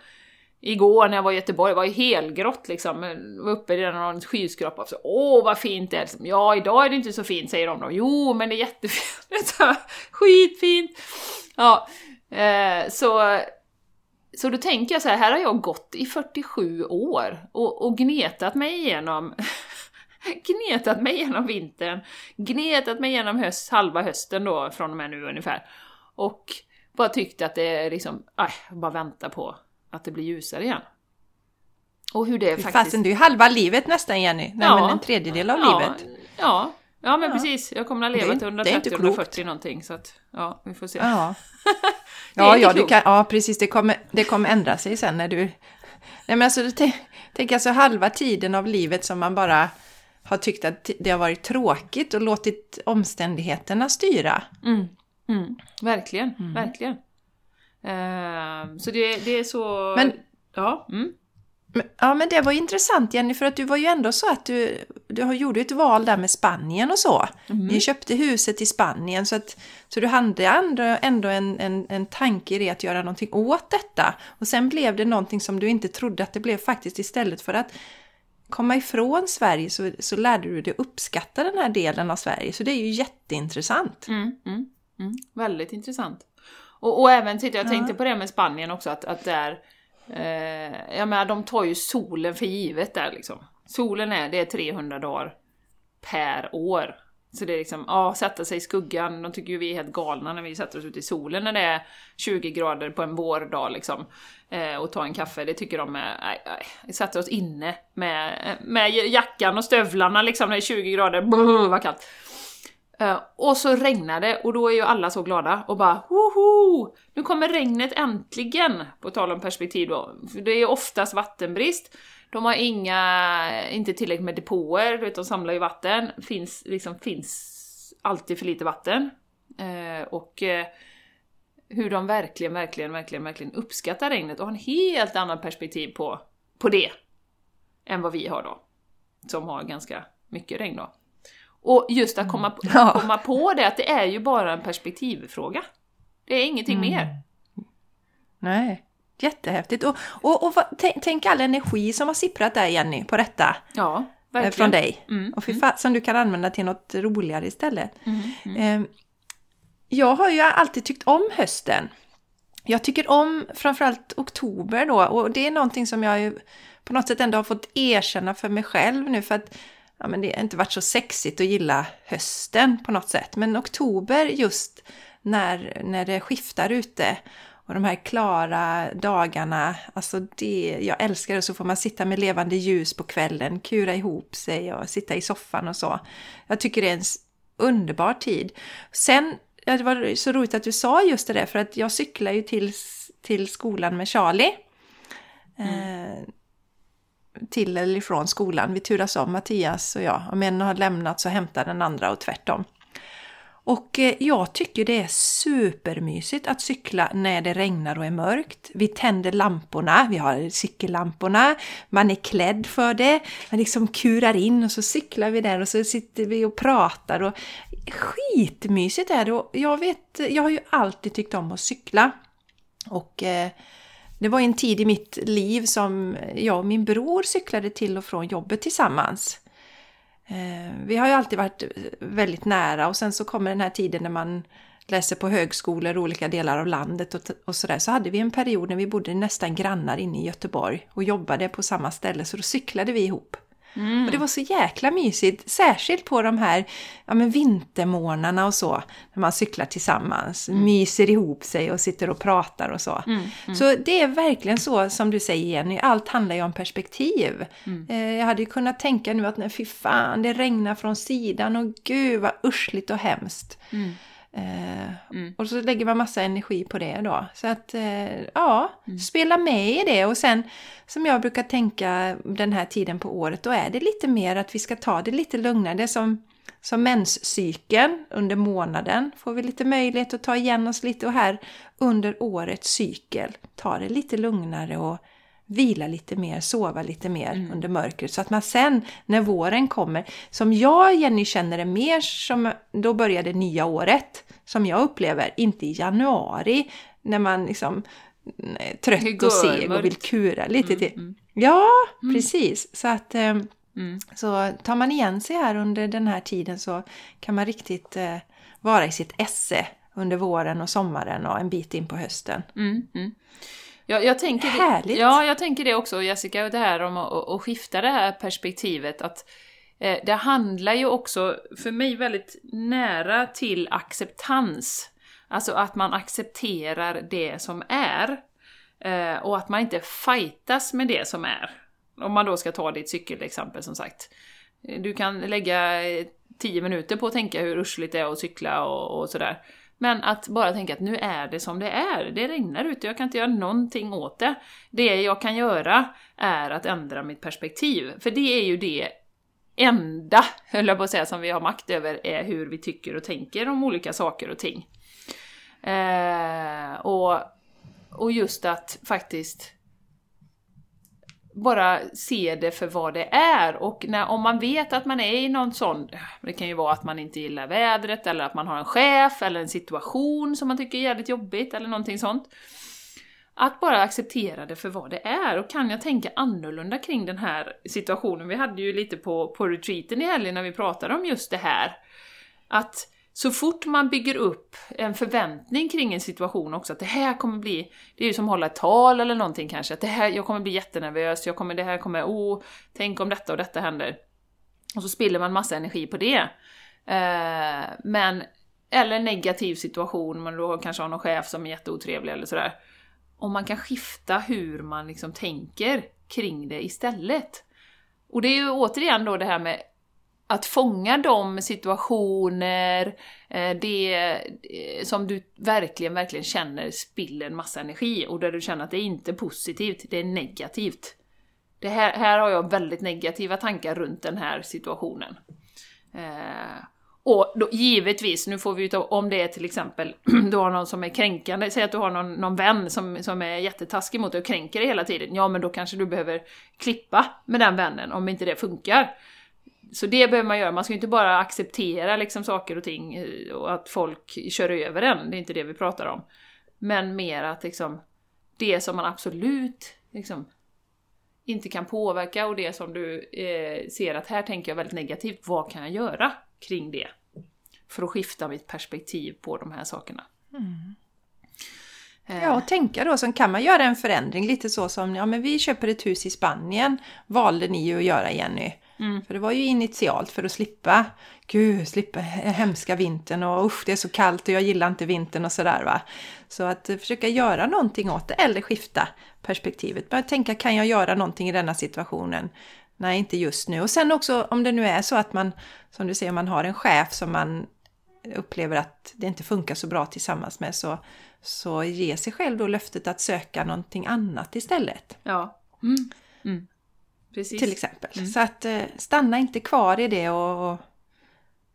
igår när jag var i Göteborg var det helgrått liksom, Jag var uppe i någon skyskrapa och så åh vad fint det är! Liksom, ja, idag är det inte så fint säger de då. Jo, men det är jättefint! Skitfint! Ja, eh, så så då tänker jag så här, här har jag gått i 47 år och, och gnetat mig igenom gnetat mig igenom vintern, gnetat mig igenom höst, halva hösten då från och med nu ungefär. Och bara tyckt att det är liksom, aj, bara vänta på att det blir ljusare igen. Och hur det Fy faktiskt... Fasen, det är ju halva livet nästan Jenny. Nej, Ja. men en tredjedel av ja, livet. Ja, ja men Ja. precis. Jag kommer att leva till det är inte 130-140 någonting så att, ja, vi får se. Ja, ja, ja, klokt. kan, ja precis. Det kommer, det kommer ändra sig sen när du... Nej, men alltså, tänk alltså halva tiden av livet som man bara har tyckt att det har varit tråkigt och låtit omständigheterna styra. Mm, mm, verkligen, verkligen. Ehm, så det, det är så... Men- Ja, mm, Men, ja, men det var intressant Jenny, för att du var ju ändå så att du, du har- gjorde ett val där med Spanien och så. Ni köpte huset i Spanien, så, att, så du hade ändå, ändå en, en, en tanke i det att göra någonting åt detta. Och sen blev det någonting som du inte trodde att det blev faktiskt istället för att komma ifrån Sverige så, så lärde du dig uppskatta den här delen av Sverige. Så det är ju jätteintressant. mm, mm, mm, väldigt intressant. Och, och även, titta, jag tänkte på det med Spanien också, att, att där... Eh, jag menar, de tar ju solen för givet där liksom. Solen är, det är 300 dagar per år. Så det är liksom, ja, sätta sig i skuggan. De tycker ju vi är helt galna när vi sätter oss ute i solen när det är 20 grader på en vårdag liksom. Eh, och ta en kaffe, det tycker de är, nej, nej. Vi sätter oss inne med, med jackan och stövlarna liksom när det är 20 grader, brr, vad kallt. Eh, och så regnar det och då är ju alla så glada och bara woho! Nu kommer regnet äntligen! På tal om perspektiv då. För det är oftast vattenbrist. De har inga, inte tillräckligt med depåer, du vet de samlar ju vatten. Finns, liksom, finns alltid för lite vatten. Eh, och eh, hur de verkligen, verkligen, verkligen, verkligen uppskattar regnet och har en helt annan perspektiv på, på det. Än vad vi har då. Som har ganska mycket regn då. Och just att komma, på, Ja. komma på det, att det är ju bara en perspektivfråga. Det är ingenting Mm. mer. Nej, jättehäftigt. Och, och, och tänk, all energi som har sipprat där Jenny, på detta. Ja, eh, verkligen. Från dig. Mm, Och fy fan, som du kan använda till något roligare istället. Mm, mm. Jag har ju alltid tyckt om hösten. Jag tycker om framförallt oktober då och det är någonting som jag ju på något sätt ändå har fått erkänna för mig själv nu för att ja, men det har inte varit så sexigt att gilla hösten på något sätt. Men oktober just när, när det skiftar ute och de här klara dagarna, alltså det, jag älskar det. Så får man sitta med levande ljus på kvällen, kura ihop sig och sitta i soffan och så. Jag tycker det är en underbar tid. Sen, det var så roligt att du sa just det där, för att jag cyklar ju till, till skolan med Charlie. Eh, till eller ifrån skolan. Vi turas om, Mattias och jag. Om en har lämnat så hämtar den andra och tvärtom. Och eh, jag tycker det är supermysigt att cykla när det regnar och är mörkt. Vi tänder lamporna, vi har cykellamporna, man är klädd för det, man liksom kurar in och så cyklar vi där och så sitter vi och pratar och skitmysigt är det. Och jag vet, jag har ju alltid tyckt om att cykla. Och eh, det var en tid i mitt liv som jag och min bror cyklade till och från jobbet tillsammans. Eh, vi har ju alltid varit väldigt nära och sen så kommer den här tiden när man läser på högskolor i olika delar av landet och, och sådär. Så hade vi en period när vi bodde nästan grannar inne i Göteborg och jobbade på samma ställe så då cyklade vi ihop. Mm. Och det var så jäkla mysigt, särskilt på de här ja, men vintermånaderna och så, när man cyklar tillsammans, mm. myser ihop sig och sitter och pratar och så. Mm. Mm. Så det är verkligen så som du säger Jenny, allt handlar ju om perspektiv. Mm. Eh, jag hade ju kunnat tänka nu att nej, fy fan, det regnar från sidan och gud vad ursligt och hemskt. Eh, mm. Och så lägger man massa energi på det då. Så att, eh, ja, mm. spela med i det. Och sen, som jag brukar tänka den här tiden på året, då är det lite mer att vi ska ta det lite lugnare. Det som, som menscykeln under månaden får vi lite möjlighet att ta igen oss lite. Och här under årets cykel, ta det lite lugnare och vila lite mer, sova lite mer mm. under mörkret. Så att man sen när våren kommer, som jag Jenny känner det mer som, då börjar det nya året. Som jag upplever, inte i januari när man liksom är trött och seg och vill kura lite mm, till. Mm. Ja, mm. precis. Så att eh, mm. så tar man igen sig här under den här tiden så kan man riktigt eh, vara i sitt esse under våren och sommaren och en bit in på hösten. Mm, mm. Ja, jag tänker Härligt! Ja, jag tänker det också Jessica, det här om att, att skifta det här perspektivet. att eh, Det handlar ju också, för mig, väldigt nära till acceptans. Alltså att man accepterar det som är. Eh, och att man inte fightas med det som är. Om man då ska ta ditt cykelexempel som sagt. Du kan lägga tio minuter på att tänka hur ursligt det är att cykla och, och sådär. Men att bara tänka att nu är det som det är. Det regnar ute, jag kan inte göra någonting åt det. Det jag kan göra är att ändra mitt perspektiv. För det är ju det enda, höll jag på att säga, som vi har makt över, är hur vi tycker och tänker om olika saker och ting. Eh, och, och just att faktiskt bara se det för vad det är. Och när, om man vet att man är i någon sån, det kan ju vara att man inte gillar vädret, eller att man har en chef, eller en situation som man tycker är jävligt jobbigt, eller någonting sånt. Att bara acceptera det för vad det är. Och kan jag tänka annorlunda kring den här situationen? Vi hade ju lite på, på retreaten i helgen när vi pratade om just det här. Att så fort man bygger upp en förväntning kring en situation också, att det här kommer bli, det är ju som att hålla ett tal eller någonting kanske, att det här, jag kommer bli jättenervös, jag kommer, det här kommer, oh, tänk om detta och detta händer. Och så spiller man massa energi på det. Eh, men, eller en negativ situation, man då kanske har någon chef som är jätteotrevlig eller sådär. Om man kan skifta hur man liksom tänker kring det istället. Och det är ju återigen då det här med att fånga de situationer, eh, det eh, som du verkligen, verkligen känner spiller en massa energi och där du känner att det är inte är positivt, det är negativt. Det här, här har jag väldigt negativa tankar runt den här situationen. Eh, och då, givetvis, nu får vi ju ta, om det är till exempel, du har någon som är kränkande, säg att du har någon, någon vän som, som är jättetaskig mot dig och kränker dig hela tiden, ja men då kanske du behöver klippa med den vännen om inte det funkar. Så det behöver man göra, man ska ju inte bara acceptera liksom saker och ting eh, och att folk kör över en, det är inte det vi pratar om. Men mer att liksom, det som man absolut liksom, inte kan påverka och det som du eh, ser att här tänker jag väldigt negativt, vad kan jag göra kring det? För att skifta mitt perspektiv på de här sakerna. Mm. Ja, och tänka då, så kan man göra en förändring lite så som, ja men vi köper ett hus i Spanien, valde ni ju att göra Jenny. Mm. För det var ju initialt för att slippa, gud, slippa hemska vintern och usch det är så kallt och jag gillar inte vintern och sådär va. Så att försöka göra någonting åt det eller skifta perspektivet. Börja tänka, kan jag göra någonting i denna situationen? Nej, inte just nu. Och sen också om det nu är så att man, som du säger, man har en chef som man upplever att det inte funkar så bra tillsammans med så, så ge sig själv då löftet att söka någonting annat istället. Ja. Mm. Mm. Precis. Till exempel. Mm. Så att eh, stanna inte kvar i det och,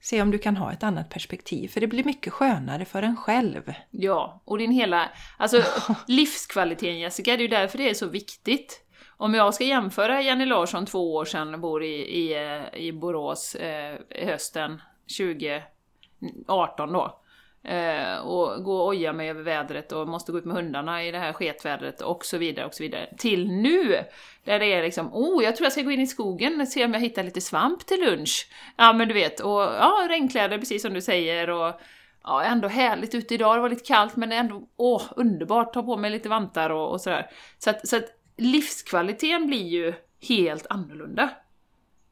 Se om du kan ha ett annat perspektiv, för det blir mycket skönare för en själv. Ja, och din hela... Alltså livskvaliteten Jessica, det är ju därför det är så viktigt. Om jag ska jämföra Jenny Larsson, två år sedan, bor i, i, eh, i Borås eh, hösten 2018 då. Eh, och gå och oja mig över vädret och måste gå ut med hundarna i det här sketvädret och så vidare och så vidare. Till nu! Där det är liksom, oh, jag tror jag ska gå in i skogen och se om jag hittar lite svamp till lunch. Ja, men du vet, och ja, regnkläder precis som du säger och ja, ändå härligt ute idag, det var lite kallt men ändå, åh, underbart, ta på mig lite vantar och, och sådär. Så att, så att livskvaliteten blir ju helt annorlunda.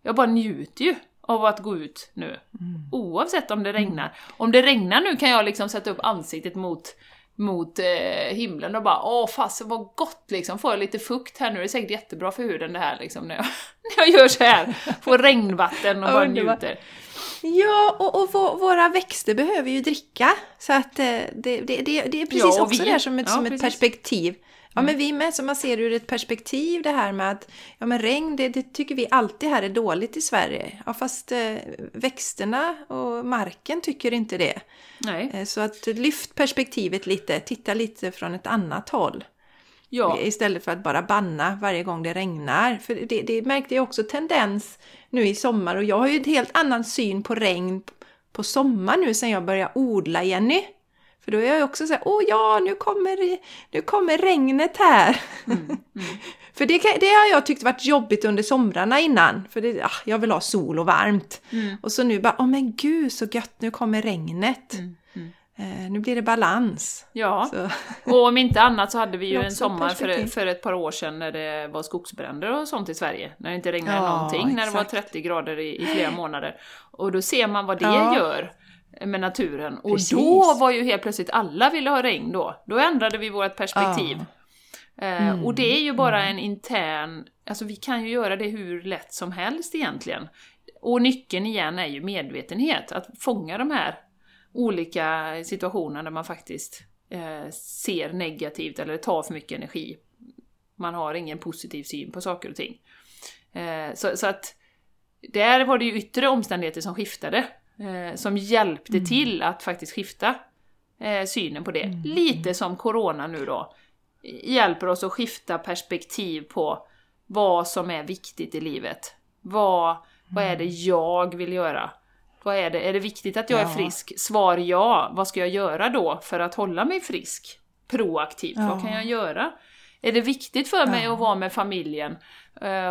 Jag bara njuter ju av att gå ut nu. Mm. Oavsett om det regnar. Om det regnar nu kan jag liksom sätta upp ansiktet mot, mot eh, himlen och bara åh fasen vad gott liksom, får jag lite fukt här nu, det är säkert jättebra för huden det här liksom när jag, när jag gör så här. Får regnvatten och bara njuter. Ja, och, och våra växter behöver ju dricka. Så att eh, det, det, det, det är precis ja, också vi, det här som ett, ja, som ett perspektiv. Ja, men vi med, så man ser ur ett perspektiv det här med att ja, men regn, det, det tycker vi alltid här är dåligt i Sverige. Ja, fast eh, växterna och marken tycker inte det. Nej. Eh, så att lyft perspektivet lite, titta lite från ett annat håll. Ja. Istället för att bara banna varje gång det regnar. För det, det märkte jag också tendens nu i sommar och jag har ju en helt annan syn på regn på sommar nu sen jag började odla, Jenny. För då är jag också så här, åh ja, nu kommer, nu kommer regnet här. Mm, mm. för det, det har jag tyckt varit jobbigt under somrarna innan. För det, ah, jag vill ha sol och varmt. Mm. Och så nu bara, åh men gud så gött, nu kommer regnet. Mm, mm. Eh, nu blir det balans. Ja, så. och om inte annat så hade vi ju en sommar för, för ett par år sedan när det var skogsbränder och sånt i Sverige. När det inte regnade ja, någonting, exakt. när det var 30 grader i, i flera månader. Och då ser man vad det ja. gör med naturen. Och Precis. då var ju helt plötsligt alla ville ha regn då. Då ändrade vi vårt perspektiv. Ah. Mm. och det är ju bara mm. en intern, alltså vi kan ju göra det hur lätt som helst egentligen. Och nyckeln igen är ju medvetenhet, att fånga de här olika situationerna där man faktiskt eh, ser negativt eller tar för mycket energi. Man har ingen positiv syn på saker och ting. Eh, så, så att där var det ju yttre omständigheter som skiftade eh, som hjälpte mm. till att faktiskt skifta eh, synen på det. Mm. Lite som Corona nu då, hjälper oss att skifta perspektiv på vad som är viktigt i livet. Vad, vad är det mm. jag vill göra? Vad är det? Är det viktigt att jag ja. är frisk? Svar ja. Vad ska jag göra då för att hålla mig frisk? Proaktivt, ja. vad kan jag göra? Är det viktigt för mig ja. att vara med familjen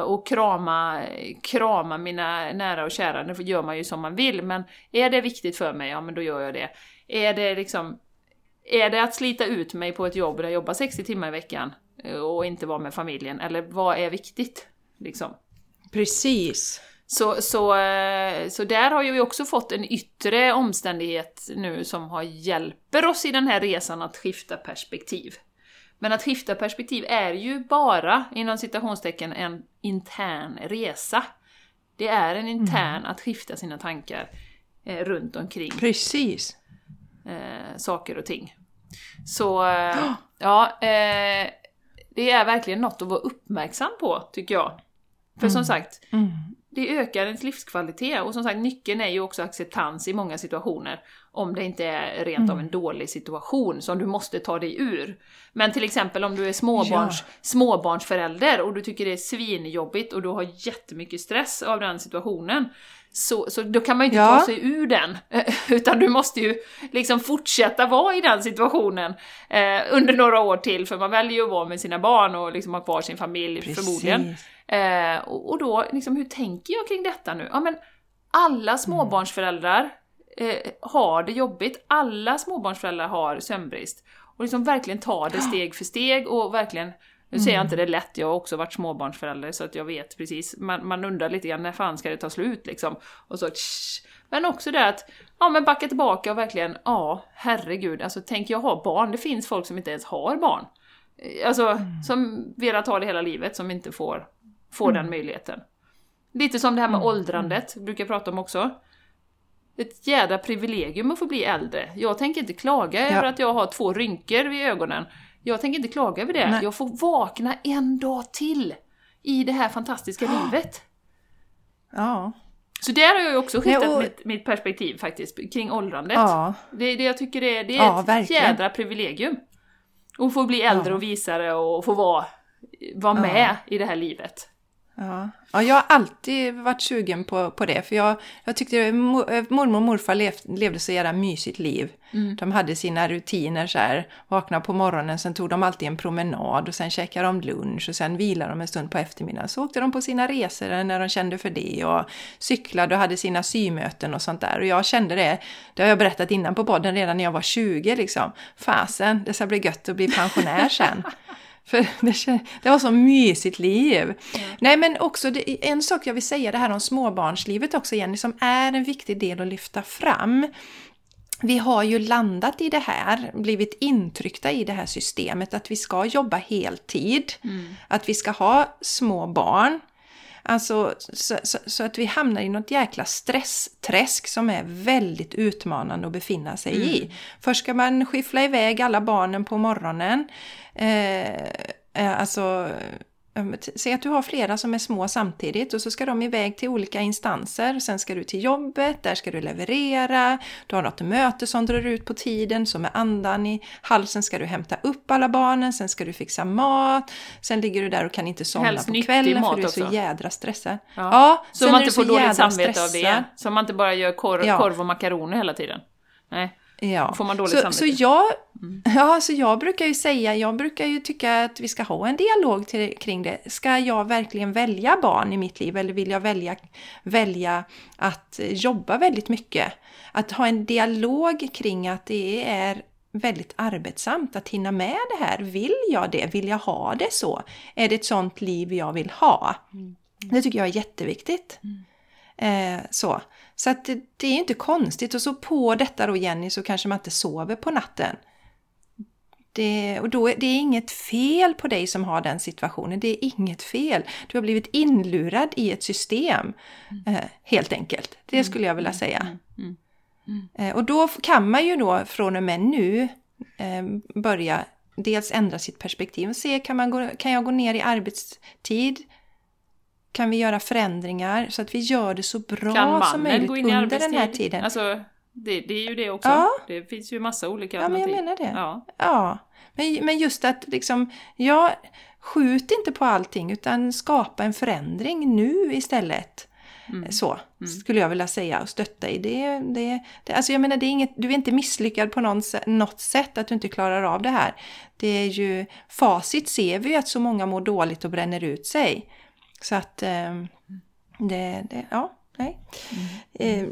och krama, krama mina nära och kära? Det gör man ju som man vill, men är det viktigt för mig, ja men då gör jag det. Är det liksom är det att slita ut mig på ett jobb där jag jobbar 60 timmar i veckan eh, och inte vara med familjen? Eller vad är viktigt? Liksom? Precis. Så, så, eh, så där har ju vi också fått en yttre omständighet nu som har hjälper oss i den här resan att skifta perspektiv. Men att skifta perspektiv är ju bara, inom citationstecken, en intern resa. Det är en intern mm. att skifta sina tankar eh, runt omkring. Precis. Eh, saker och ting. Så, eh, ja, eh, det är verkligen något att vara uppmärksam på, tycker jag. För mm. som sagt, mm. Det ökar ens livskvalitet och som sagt, nyckeln är ju också acceptans i många situationer om det inte är rent av en mm. dålig situation som du måste ta dig ur. Men till exempel om du är småbarns, ja. småbarnsförälder och du tycker det är svinjobbigt och du har jättemycket stress av den situationen, så, så då kan man ju inte ja. ta sig ur den. Utan du måste ju liksom fortsätta vara i den situationen eh, under några år till, för man väljer ju att vara med sina barn och liksom ha kvar sin familj Precis. förmodligen. Eh, och, och, då, liksom, hur tänker jag kring detta nu? Ja men alla småbarnsföräldrar eh, har det jobbigt. Alla småbarnsföräldrar har sömnbrist. Och liksom verkligen ta det steg för steg och verkligen nu säger jag mm. inte det lätt, jag har också varit småbarnsförälder så att jag vet precis. Man, man undrar lite grann när fan ska det ta slut liksom? Och så tsch. Men också det att, ja men backa tillbaka och verkligen, ja herregud, alltså tänk jag ha barn, det finns folk som inte ens har barn. Alltså, mm. som velat ha det hela livet, som inte får, får mm. den möjligheten. Lite som det här med mm. åldrandet, brukar jag prata om också ett jädra privilegium att få bli äldre. Jag tänker inte klaga ja. över att jag har två rynkor vid ögonen. Jag tänker inte klaga över det. Nej. Jag får vakna en dag till i det här fantastiska oh. livet. Ja. Så där har jag ju också skiftat Nej, och- mitt, mitt perspektiv faktiskt, kring åldrandet. Ja, Det, det jag tycker det är, det är Ja, ett verkligen. jädra privilegium. Att få bli äldre Ja. och visare och få vara, vara med i det här livet. Ja. ja, jag har alltid varit sugen på, på det. För jag, jag tyckte eh, mormor och morfar lev, levde så jävla mysigt liv. De hade sina rutiner så här. Vakna på morgonen, sen tog de alltid en promenad och sen käkade de lunch och sen vilade de en stund på eftermiddagen. Så åkte de på sina resor när de kände för det och cyklade och hade sina symöten och sånt där. Och jag kände det, det har jag berättat innan på podden, redan när jag var 20 liksom. Fasen, det ska bli gött att bli pensionär sen. För det, var så mysigt liv. Nej men också, det, en sak jag vill säga det här om småbarnslivet också Jenny, som är en viktig del att lyfta fram. Vi har ju landat i det här, blivit intryckta i det här systemet att vi ska jobba heltid, att vi ska ha små barn. Alltså så, så, så att vi hamnar i något jäkla stressträsk som är väldigt utmanande att befinna sig i. Först ska man skiffla iväg alla barnen på morgonen. Eh, eh, alltså, säg att du har flera som är små samtidigt och så ska de iväg till olika instanser. Sen ska du till jobbet, där ska du leverera. Du har något möte som drar ut på tiden, så med andan i halsen ska du hämta upp alla barnen. Sen ska du fixa mat. Sen ligger du där och kan inte somna Helst på kvällen för du är så också. jädra stressad. Ja. Ja, Så man inte får dåligt samvete av stressad. det. Så man inte bara gör korv, Ja. korv och makaroner hela tiden. Nej. Ja. Får man dåligt så, samvete. så jag, ja, så jag brukar ju säga, jag brukar ju tycka att vi ska ha en dialog till, kring det. Ska jag verkligen välja barn i mitt liv eller vill jag välja, välja att jobba väldigt mycket? Att ha en dialog kring att det är väldigt arbetsamt att hinna med det här. Vill jag det? Vill jag ha det så? Är det ett sånt liv jag vill ha? Det tycker jag är jätteviktigt. Eh, så så att det, det är inte konstigt. Och så på detta då Jenny så kanske man inte sover på natten. Det, och då är det är inget fel på dig som har den situationen. Det är inget fel. Du har blivit inlurad i ett system. Eh, helt enkelt. Det skulle jag vilja säga. Eh, och då kan man ju då från och med nu eh, börja dels ändra sitt perspektiv och se kan, man gå, kan jag gå ner i arbetstid? Kan vi göra förändringar så att vi gör det så bra som möjligt under den här tiden? Alltså, det, det är ju det också. Ja. Det finns ju massa olika Ja, men jag alternativ. menar det. Ja. Ja, men, men just att liksom, ja, skjut inte på allting utan skapa en förändring nu istället. Så skulle jag vilja säga och stötta i det. det, det alltså jag menar, det är inget, du är inte misslyckad på någon, något sätt att du inte klarar av det här. Det är ju, facit ser vi ju att så många mår dåligt och bränner ut sig. Så att eh, det, det, ja, nej. Eh,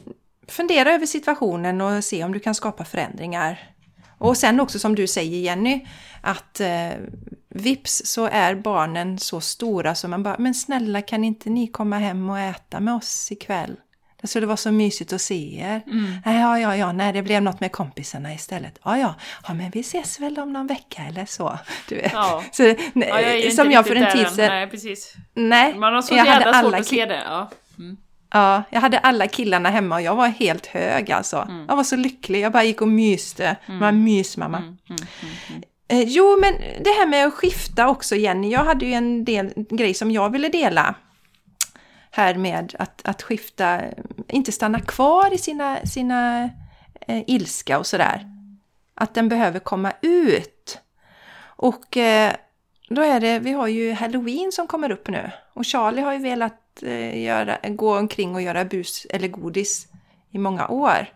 fundera över situationen och se om du kan skapa förändringar. Och sen också som du säger Jenny, att eh, vips så är barnen så stora så man bara, men snälla kan inte ni komma hem och äta med oss ikväll? Det skulle vara så mysigt att se er. Nej, ja, ja, ja, nej, det blev något med kompisarna istället. Ja, ja, ja, men vi ses väl om någon vecka eller så. Du vet. Ja. Så, Ja, jag som jag för en tid sedan... Nej, precis. Nej, Man har så jag hade jävla svårt alla att se det. Ja. Mm. Ja, jag hade alla killarna hemma och jag var helt hög alltså. Jag var så lycklig, jag bara gick och myste. Man mysmamma. Mm, mm, mm. Eh, jo, men det här med att skifta också Jenny. Jag hade ju en del grej som jag ville dela. Här med att, att skifta, inte stanna kvar i sina, sina eh, ilska och sådär. Att den behöver komma ut. Och eh, då är det, vi har ju Halloween som kommer upp nu. Och Charlie har ju velat eh, göra, gå omkring och göra bus eller godis i många år.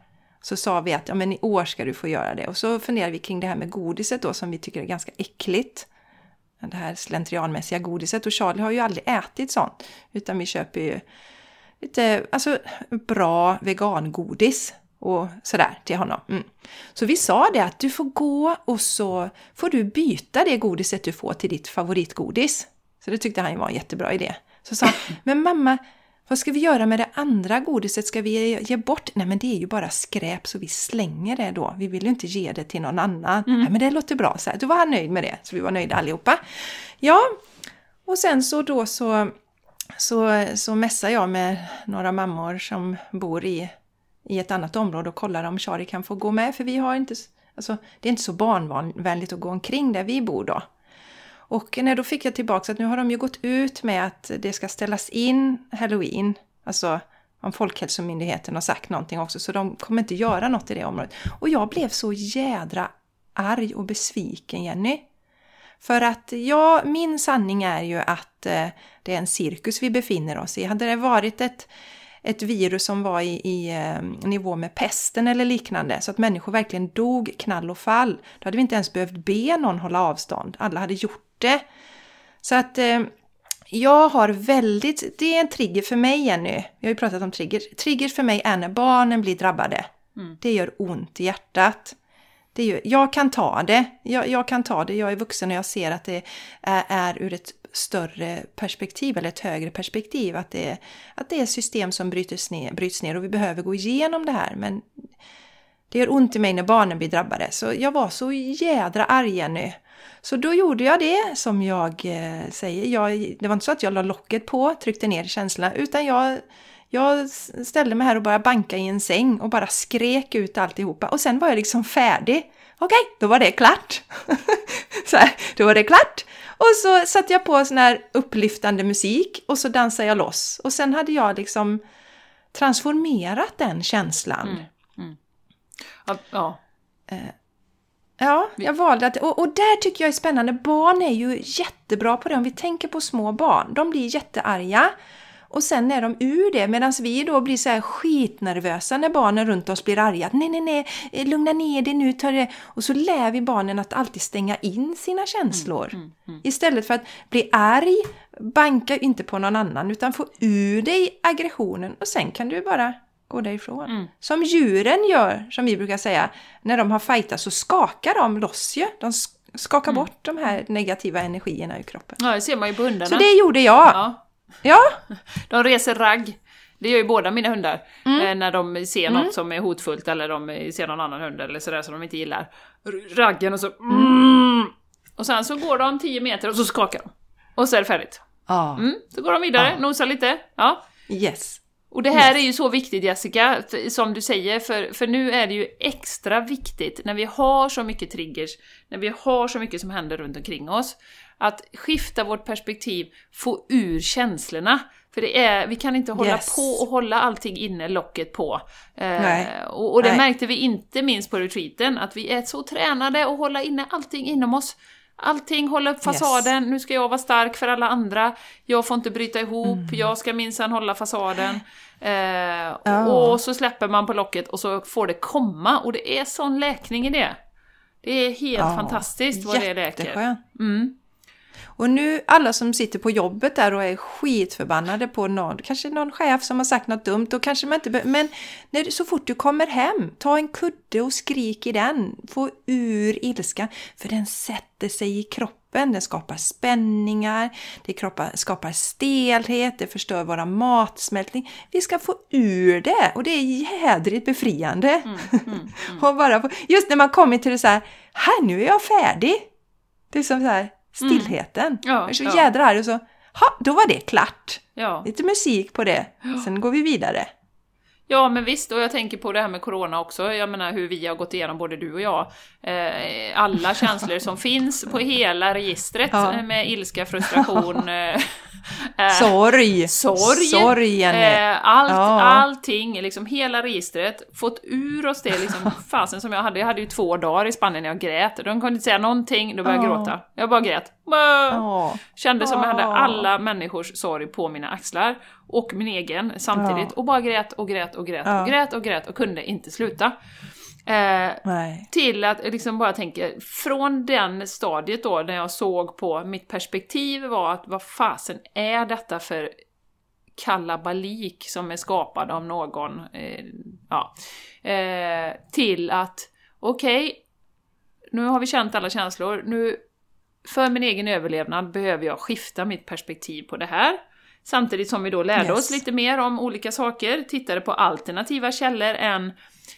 Så sa vi att ja, men i år ska du få göra det. Och så funderade vi kring det här med godiset då som vi tycker är ganska äckligt. Det här slentrianmässiga godiset. Och Charlie har ju aldrig ätit sånt. Utan vi köper ju lite alltså, bra vegangodis och sådär till honom. Mm. Så vi sa det att du får gå och så får du byta det godiset du får till ditt favoritgodis. Så det tyckte han ju var en jättebra idé. Så sa han, men mamma, vad ska vi göra med det andra godiset? Ska vi ge bort? Nej men det är ju bara skräp så vi slänger det då. Vi vill ju inte ge det till någon annan. Nej men det låter bra. Så här, då var han nöjd med det. Så vi var nöjda allihopa. Ja, och sen så då så, så, så mässar jag med några mammor som bor i, i ett annat område och kollar om Shari kan få gå med. För vi har inte, alltså, det är inte så barnvänligt att gå omkring där vi bor då. Och när då fick jag tillbaka att nu har de ju gått ut med att det ska ställas in halloween. Alltså om Folkhälsomyndigheten har sagt någonting också, så de kommer inte göra något i det området. Och jag blev så jädra arg och besviken, Jenny. För att ja, min sanning är ju att eh, det är en cirkus vi befinner oss i. Hade det varit ett, ett virus som var i, i eh, nivå med pesten eller liknande, så att människor verkligen dog knall och fall, då hade vi inte ens behövt be någon hålla avstånd. Alla hade gjort det. Så att eh, jag har väldigt, det är en trigger för mig Jenny, vi har ju pratat om trigger. Triggers för mig är när barnen blir drabbade. Mm. Det gör ont i hjärtat. Det gör, jag kan ta det, jag, jag, kan ta det, jag är vuxen och jag ser att det är, är ur ett större perspektiv eller ett högre perspektiv. Att det, att det är system som bryts ner, bryts ner och vi behöver gå igenom det här. Men det gör ont i mig när barnen blir drabbade. Så jag var så jädra arg Jenny. Så då gjorde jag det som jag eh, säger. Jag, det var inte så att jag la locket på, tryckte ner känslorna, utan jag, jag ställde mig här och bara banka i en säng och bara skrek ut alltihopa. Och sen var jag liksom färdig. Okej, då var det klart. så här, då var det klart. Och så satte jag på sån här upplyftande musik och så dansade jag loss. Och sen hade jag liksom transformerat den känslan. Mm, mm. Ja. ja. Eh, Ja, jag valde att... Och, och där tycker jag är spännande. Barn är ju jättebra på det. Om vi tänker på små barn. De blir jättearga. Och sen är de ur det, medan vi då blir så här skitnervösa när barnen runt oss blir arga. Nej, nej, nej, eh, lugna ner dig nu, ta det. Och så lär vi barnen att alltid stänga in sina känslor. Mm, mm, mm. Istället för att bli arg, banka inte på någon annan, utan få ur dig aggressionen och sen kan du bara gå därifrån. Mm. Som djuren gör, som vi brukar säga, när de har fightat så skakar de loss ju. De skakar mm. bort de här negativa energierna ur kroppen. Ja, det ser man ju på hundarna. Så det gjorde jag. Ja. Ja. De reser ragg. Det gör ju båda mina hundar. Mm. Eh, när de ser något mm. som är hotfullt eller de ser någon annan hund eller sådär som de inte gillar. Raggen och så... Mm. Och sen så går de 10 meter och så skakar de. Och så är det färdigt. Ah. Mm, så går de vidare, ah. nosar lite. Ja. Yes. Och det här yes. är ju så viktigt Jessica, som du säger, för, för nu är det ju extra viktigt när vi har så mycket triggers, när vi har så mycket som händer runt omkring oss, att skifta vårt perspektiv, få ur känslorna. För det är, vi kan inte hålla yes. på och hålla allting inne, locket på. Eh, och, och, det Nej. märkte vi inte minst på retreaten, att vi är så tränade att hålla inne allting inom oss. Allting, hålla upp fasaden, yes. nu ska jag vara stark för alla andra, jag får inte bryta ihop, mm. jag ska minsann hålla fasaden. Eh, oh. Och så släpper man på locket och så får det komma, och det är sån läkning i det. Det är helt oh. fantastiskt vad det läker. Mm. Och nu alla som sitter på jobbet där och är skitförbannade på någon, kanske någon chef som har sagt något dumt, och kanske man inte Men när, så fort du kommer hem, ta en kudde och skrik i den. Få ur ilskan, för den sätter sig i kroppen. Den skapar spänningar, det skapar stelhet, det förstör våra matsmältning. Vi ska få ur det och det är jädrigt befriande. Mm, mm, mm. och bara få, just när man kommer till det så här, här nu är jag färdig. Det är som så här, stillheten. Mm. Ja, är så ja. jädra arg och så, ha, då var det klart. Ja. Lite musik på det, sen går vi vidare. Ja, men visst, och jag tänker på det här med Corona också, jag menar hur vi har gått igenom, både du och jag, eh, alla känslor som finns på hela registret ja. Eh, med ilska, frustration, eh, Eh, sorg! Sorg! Sorgen! Eh, allt, ja. Allting, liksom hela registret. Fått ur oss det liksom, fasen som jag hade. Jag hade ju två dagar i Spanien när jag grät. De kunde inte säga någonting, då började jag gråta. Jag bara grät. Oh. Kände som jag hade alla människors sorg på mina axlar. Och min egen samtidigt. Och bara grät och grät och grät och grät och grät och kunde inte sluta. Eh, till att liksom bara tänka, från den stadiet då när jag såg på, mitt perspektiv var att vad fasen är detta för kalabalik som är skapad av någon? Eh, ja. Eh, till att, okej, okay, nu har vi känt alla känslor, nu för min egen överlevnad behöver jag skifta mitt perspektiv på det här. Samtidigt som vi då lärde yes. oss lite mer om olika saker, tittade på alternativa källor än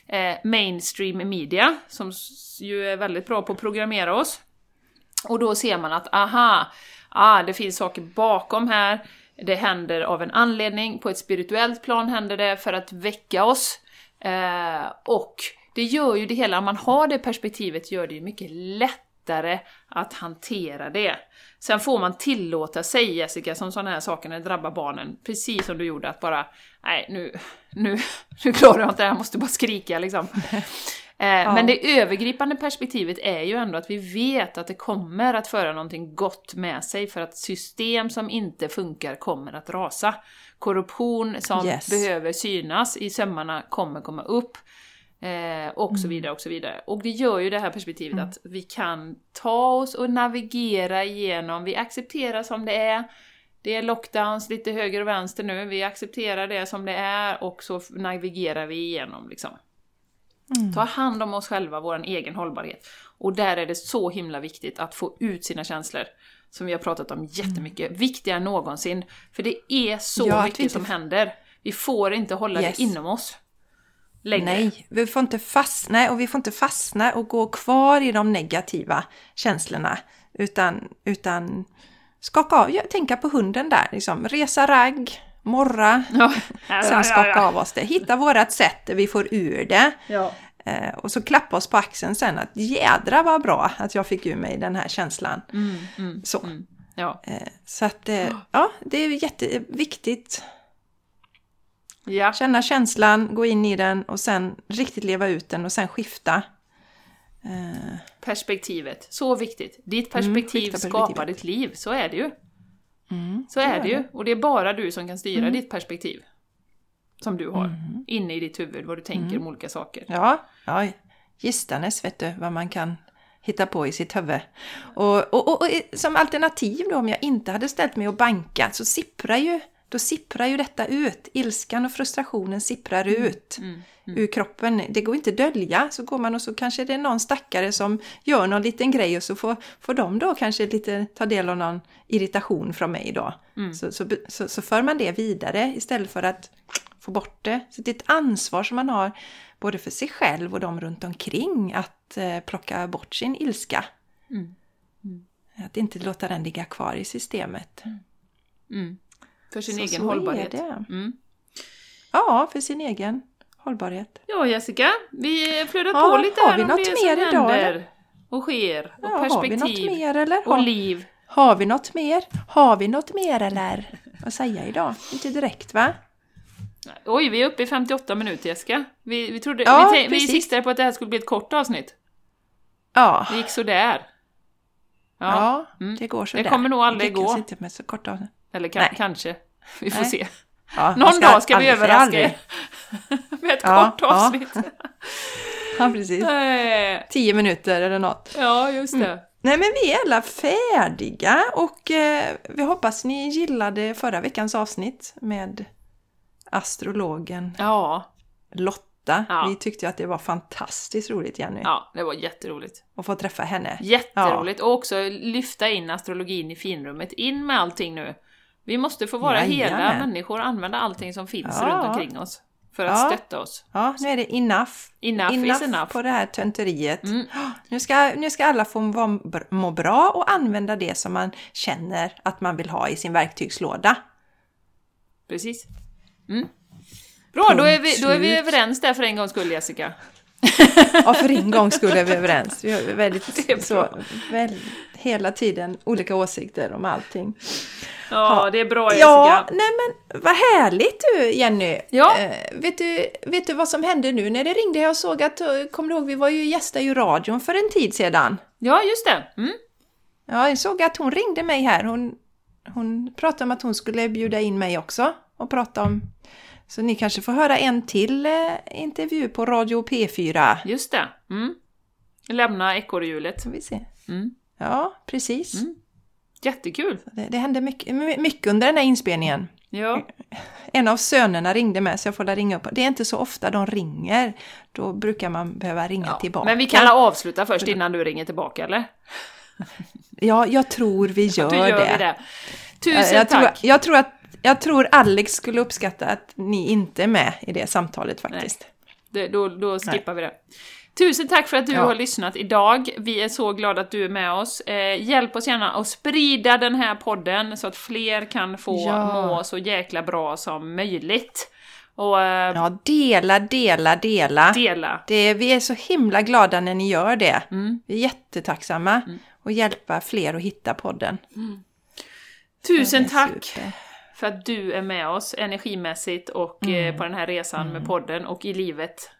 eh, mainstream media, som ju är väldigt bra på att programmera oss. Och då ser man att, aha, ah, det finns saker bakom här, det händer av en anledning, på ett spirituellt plan händer det för att väcka oss. Eh, och det gör ju det hela, om man har det perspektivet, gör det ju mycket lättare lättare att hantera det. Sen får man tillåta sig, Jessica, som sådana här saker när det drabbar barnen, precis som du gjorde, att bara nej, nu, nu, nu klarar jag inte det här, jag måste bara skrika liksom. Eh, Ja. Men det övergripande perspektivet är ju ändå att vi vet att det kommer att föra någonting gott med sig för att system som inte funkar kommer att rasa. Korruption som Yes. behöver synas i sömmarna kommer komma upp. Eh, och så vidare och så vidare. Och det gör ju det här perspektivet att vi kan ta oss och navigera igenom, vi accepterar som det är. Det är lockdowns lite höger och vänster nu, vi accepterar det som det är och så navigerar vi igenom liksom. Ta hand om oss själva, vår egen hållbarhet. Och där är det så himla viktigt att få ut sina känslor. Som vi har pratat om jättemycket. Viktigare än någonsin. För det är så Ja, mycket som händer. Vi får inte hålla Yes. det inom oss. Längre. Nej, vi får inte fastna och vi får inte fastna och gå kvar i de negativa känslorna. Utan, utan skaka av, ja, tänka på hunden där, liksom. resa ragg, morra, Ja. Ja, sen ja, skaka ja, av oss det. Hitta vårat sätt där vi får ur det. ja. Eh, och så klappa oss på axeln sen att jädra vad bra att jag fick ur mig den här känslan. Mm, mm, Så. mm. ja. Eh, så att, eh, ja, det är jätteviktigt. Ja. Känna känslan, gå in i den och sen riktigt leva ut den och sen skifta. Eh, Perspektivet. Så viktigt. Ditt perspektiv skifta skapar ditt liv. Så är det ju. mm, Så är det ju. Och det är bara du som kan styra ditt perspektiv. Som du har. Mm. Inne i ditt huvud, vad du tänker om olika saker. Ja, ja gistanes vet du vad man kan hitta på i sitt huvud. Och, och, och, och som alternativ då om jag inte hade ställt mig och bankat så sipprar ju, då sipprar ju detta ut. Ilskan och frustrationen sipprar ut Mm. ur kroppen. Det går inte att dölja. Så går man och så kanske det är någon stackare som gör någon liten grej och så får, får de då kanske lite ta del av någon irritation från mig då. Mm. Så, så, så, så för man det vidare istället för att få bort det. Så det är ett ansvar som man har både för sig själv och de runt omkring att eh, plocka bort sin ilska. Mm. Att inte låta den ligga kvar i systemet. Mm. För sin Så- egen så är hållbarhet. det. Mm. Ja, för sin egen hållbarhet. Ja, Jessica, vi flödar Ja, på lite har här vi om det mer som idag, händer och sker. Och Ja, har vi något perspektiv. mer eller? Och liv. har vi något mer? Har vi något mer eller? Vad säga idag? Inte direkt va? Oj, vi är uppe i 58 minuter Jessica. Vi, vi, trodde, Ja, vi, vi siktade på att det här skulle bli ett kort avsnitt. Ja, Det gick sådär. ja, Mm. det går sådär. Det kommer nog aldrig gå. inte med så korta Eller ka- kanske. Vi får Nej. se. Ja, Någon vi dag ska vi överraska aldrig- er. Med ett Ja, kort ja. avsnitt. Ja, precis. Eh, Tio minuter eller något. ja, just det. Nej men vi är alla färdiga och eh, vi hoppas ni gillade förra veckans avsnitt med astrologen Ja, Lotta. Ja. Vi tyckte att det var fantastiskt roligt Jenny ja, det var jätteroligt. att få träffa henne. Jätteroligt. Och också lyfta in astrologin i finrummet. In med allting nu. Vi måste få vara hela Jajamän. människor och använda allting som finns Ja. runt omkring oss. För att Ja. stötta oss. Ja, nu är det enough. Enough, is enough. på det här tönteriet. Mm. Nu, ska, nu ska alla få må, bra och använda det som man känner att man vill ha i sin verktygslåda. Precis. Mm. Bra, då är, vi, då är vi överens där för en gångs skull Jessica. Ja, för en gång skulle vi överens. Vi har väldigt, så, väl, hela tiden olika åsikter om allting. Ja, det är bra Ja, Jessica. nej men vad härligt du Jenny! Ja. Eh, vet, du, vet du vad som hände nu när det ringde? Jag såg att, eh, kommer du ihåg, vi var ju gäster i radion för en tid sedan. Ja, just det. Mm. Ja, jag såg att hon ringde mig här. Hon, hon pratade om att hon skulle bjuda in mig också och prata om... Så ni kanske får höra en till eh, intervju på Radio P4. Just det. Mm. Lämna ekorrhjulet. Vi se. Mm. Ja, precis. Mm. Jättekul. Det, det hände mycket, mycket under den här inspelningen. Ja. En av sönerna ringde med så jag får la ringa upp. Det är inte så ofta de ringer. Då brukar man behöva ringa ja. tillbaka. Men vi kan avsluta först innan du ringer tillbaka, eller? Ja, jag tror vi gör, gör det. vi det. Tusen jag, tror, tack! jag, tror att, jag tror Alex skulle uppskatta att ni inte är med i det samtalet faktiskt. Det, då, då skippar vi det. Tusen tack för att du Ja. har lyssnat idag. Vi är så glada att du är med oss. Eh, hjälp oss gärna att sprida den här podden så att fler kan få Ja. må så jäkla bra som möjligt. Och eh, Ja, dela, dela, dela. dela. Det, vi är så himla glada när ni gör det. Mm. Vi är jättetacksamma och hjälpa fler att hitta podden. Tusen Det är tack super. För att du är med oss energimässigt och Mm. eh, på den här resan med podden och i livet.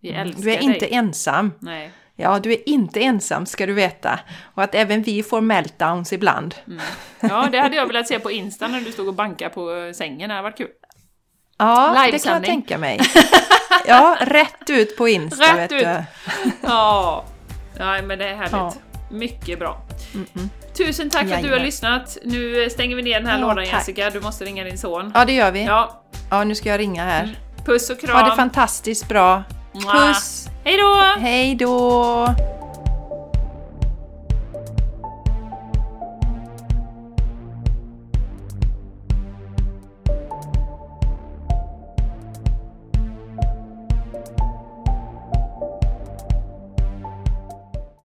Vi älskar Du är dig. inte ensam. Nej. Ja, du är inte ensam ska du veta. Och att även vi får meltdowns ibland. Ja, det hade jag velat se på Insta när du stod och bankade på eh, sängen. Det hade varit kul. Ja, det kan jag tänka mig. Ja, rätt ut på Insta Rätt vet ut. du. Ja, Nej, men det är härligt. Ja. Mycket bra. Tusen tack för att du har lyssnat. Nu stänger vi ner den här Ja, lådan tack. Jessica, du måste ringa din son. Ja, det gör vi. Ja, Ja, nu ska jag ringa här. puss och kram. Ha det fantastiskt bra. Puss! Hej då! Hej då!